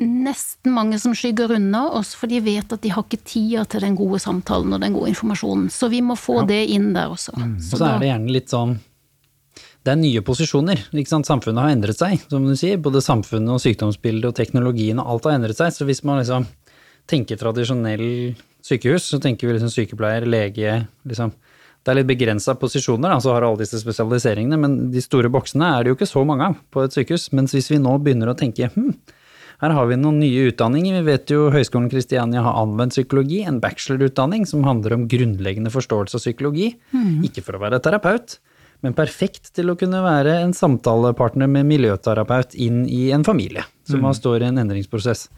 nesten mange som skygger unna oss, for de vet at de har ikke tida til den gode samtalen og den gode informasjonen. Så vi må få det inn der også. Og så er det gjerne litt sånn Det er nye posisjoner. Samfunnet har endret seg, som du sier. Både samfunnet og sykdomsbildet og teknologien og alt har endret seg. Så hvis man liksom tenker tradisjonell sykehus, så tenker vi liksom sykepleier, lege liksom. Det er litt begrensa posisjoner, da, så har alle disse spesialiseringene, men de store boksene er det jo ikke så mange av på et sykehus. Mens hvis vi nå begynner å tenke hm, her har vi noen nye utdanninger. Vi vet jo Høgskolen Kristiania har anvendt psykologi, en bachelorutdanning som handler om grunnleggende forståelse av psykologi. Ikke for å være terapeut, men perfekt til å kunne være en samtalepartner med miljøterapeut inn i en familie som mm. står i en endringsprosess.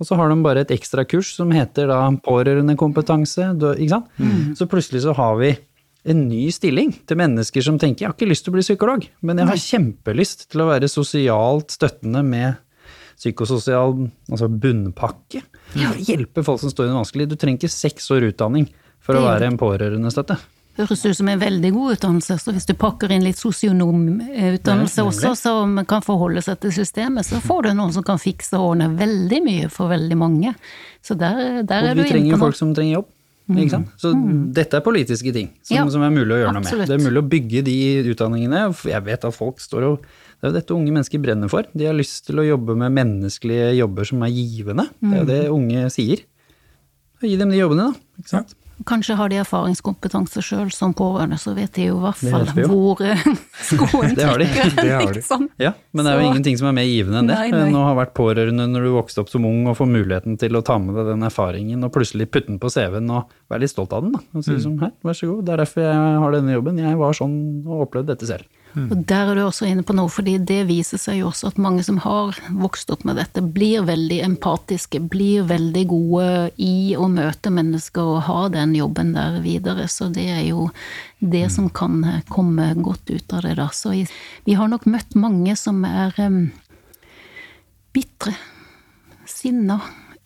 Og så har de bare et ekstra kurs som heter da pårørendekompetanse, ikke sant? Så plutselig så har vi en ny stilling til mennesker som tenker jeg har ikke lyst til å bli psykolog, men jeg har kjempelyst til å være sosialt støttende med psykososial altså bunnpakke. Ja. hjelpe folk som står i det vanskelig. Du trenger ikke seks år utdanning for å være en pårørendestøtte. Høres ut som en veldig god utdannelse, så hvis du pakker inn litt sosionomutdannelse også, som kan forholde seg til systemet, så får du noen som kan fikse og ordne veldig mye for veldig mange. Så der, der Og er du vi inne trenger på noe. folk som trenger jobb. Ikke sant? Så dette er politiske ting som, Ja, som er mulig å gjøre noe med. Det er mulig å bygge de utdanningene. Jeg vet at folk står og Det er jo dette unge mennesker brenner for. De har lyst til å jobbe med menneskelige jobber som er givende. Det er jo det unge sier. Gi dem de jobbene, da. Ikke sant? Kanskje har de erfaringskompetanse sjøl som pårørende, så vet de jo i hvert fall hvor skoen skoen Det har de. trykker. Det har de. Liksom. Ja, men det er jo Så- ingenting som er mer givende enn det. Nei, nei. Nå har vært pårørende når du vokste opp som ung og får muligheten til å ta med deg den erfaringen og plutselig putte den på CV-en og være litt stolt av den. Da. Og si som, her, vær så god, det er derfor jeg har denne jobben. Jeg var sånn og opplevde dette selv. Og der er du også inne på noe, fordi det viser seg jo også at mange som har vokst opp med dette, blir veldig empatiske, blir veldig gode i å møte mennesker og ha den jobben der videre. Så det er jo det som kan komme godt ut av det, da. Så vi har nok møtt mange som er um, bitre, sinna,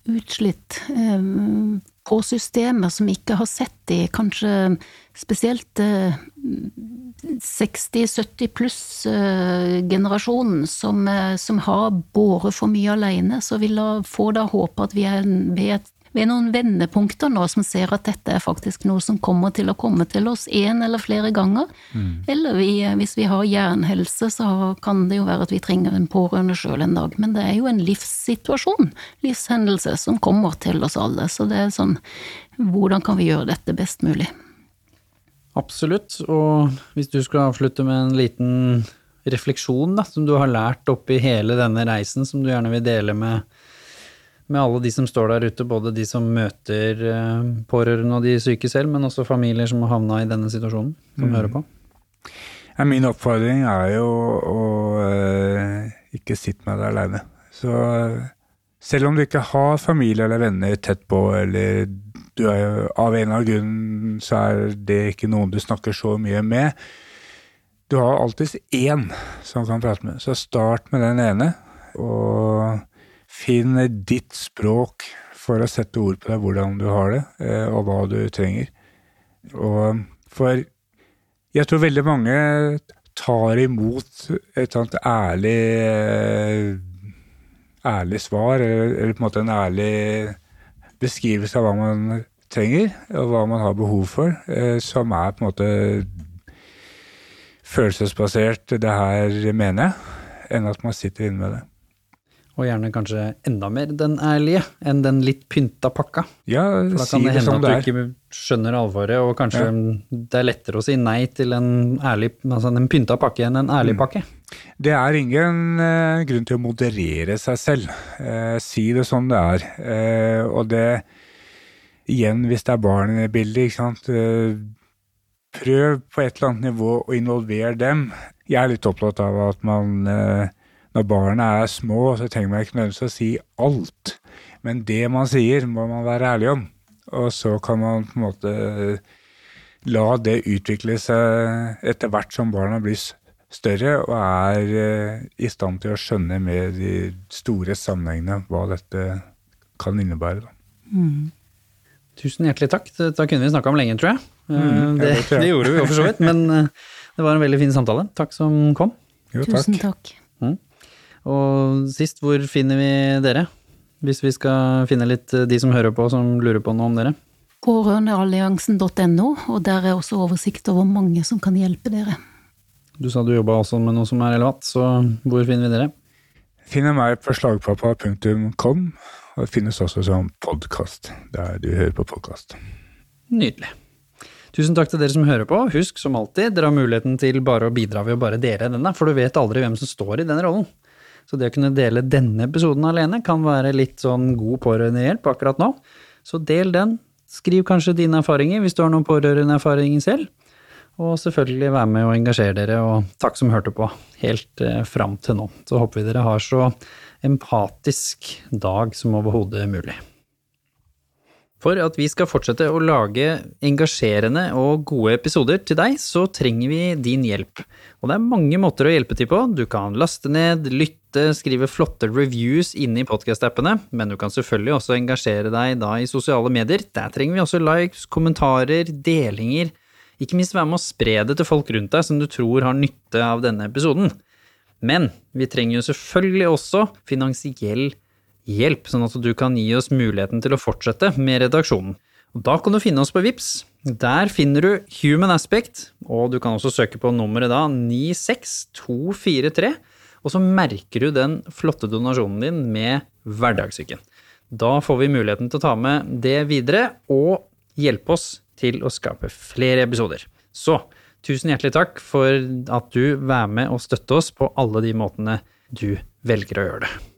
utslitt. Um, på systemer som ikke har sett de, kanskje spesielt eh, 60-70 pluss-generasjonen som, eh, som har båret for mye alene, så vil jeg få da håpe at vi er ved, et- ved noen vendepunkter nå som ser at dette er faktisk noe som kommer til å komme til oss én eller flere ganger. Eller vi, hvis vi har jernhelse, så kan det jo være at vi trenger en pårørende sjøl en dag. Men det er jo en livssituasjon, livshendelse, som kommer til oss alle. Så det er sånn, hvordan kan vi gjøre dette best mulig? Absolutt. Og hvis du skulle avslutte med en liten refleksjon da, som du har lært oppi hele denne reisen, som du gjerne vil dele med, med alle de som står der ute, både de som møter eh, pårørende og de syke selv, men også familier som har havna i denne situasjonen, som hører på. Ja, min oppfordring er jo å eh, ikke sitte med det aleine. Så eh, selv om du ikke har familie eller venner tett på, eller du er av en eller annen grunn så er det ikke noen du snakker så mye med, du har alltids én som kan prate med. Så start med den ene, og finn ditt språk for å sette ord på det, hvordan du har det, eh, og hva du trenger. Og for jeg tror veldig mange tar imot et sånt ærlig eh, ærlig svar, eller, eller på en måte en ærlig beskrivelse av hva man trenger, og hva man har behov for, eh, som er på en måte følelsesbasert, det her mener jeg, enn at man sitter inne med det. Og gjerne kanskje enda mer den ærlige enn den litt pynta pakka. Ja, For da kan det det hende at du er. ikke skjønner alvoret, og kanskje det er lettere å si nei til en ærlig, altså en pynta pakke enn en ærlig pakke. Det er ingen eh, grunn til å moderere seg selv. Eh, si det som det er. Eh, og det Igjen, hvis det er barn i bildet, ikke sant. Prøv på et eller annet nivå å involvere dem. Jeg er litt opptatt av at man Når barna er små, så trenger man ikke nødvendigvis å si alt. Men det man sier, må man være ærlig om. Og så kan man på en måte la det utvikle seg etter hvert som barna blir større og er eh, i stand til å skjønne med de store sammenhengene hva dette kan innebære. Da. Tusen hjertelig takk. Dette kunne vi snakka om lenge, tror jeg. Eh, Mm, det, jeg. det gjorde vi jo for så vidt, men eh, det var en veldig fin samtale. Takk som kom. Jo, Tusen takk. takk. Og sist, hvor finner vi dere? Hvis vi skal finne litt eh, de som hører på, som lurer på noe om dere. Pårørendealliansen.no, og der er også oversikt over mange som kan hjelpe dere. Du sa du jobba også med noe som er relevant, så hvor finner vi dere? Finner meg på slagpappa.com, og det finnes også som podkast, der du hører på podkast. Nydelig. Tusen takk til dere som hører på. Husk, som alltid, dere har muligheten til bare å bidra ved å bare dele denne, for du vet aldri hvem som står i den rollen. Så det å kunne dele denne episoden alene kan være litt sånn god pårørendehjelp akkurat nå. Så del den. Skriv kanskje dine erfaringer hvis du har noen pårørendeerfaringer selv. Og selvfølgelig være med og engasjere dere, og takk som hørte på helt eh, fram til nå. Så håper vi dere har så empatisk dag som overhodet mulig. For at vi skal fortsette å lage engasjerende og gode episoder til deg, så trenger vi din hjelp. Og det er mange måter å hjelpe til på. Du kan laste ned, lytte, skrive flotte reviews inne i podkast-appene, men du kan selvfølgelig også engasjere deg da i sosiale medier. Der trenger vi også likes, kommentarer, delinger. Ikke minst være med å spre det til folk rundt deg som du tror har nytte av denne episoden. Men vi trenger jo selvfølgelig også finansiell hjelp, sånn at du kan gi oss muligheten til å fortsette med redaksjonen. Og da kan du finne oss på VIPS. Der finner du Human Aspect, og du kan også søke på nummeret da 96243, og så merker du den flotte donasjonen din med hverdagssyken. Da får vi muligheten til å ta med det videre, og hjelpe oss til å skape flere episoder. Så tusen hjertelig takk for at du er med og støtter oss på alle de måtene du velger å gjøre det.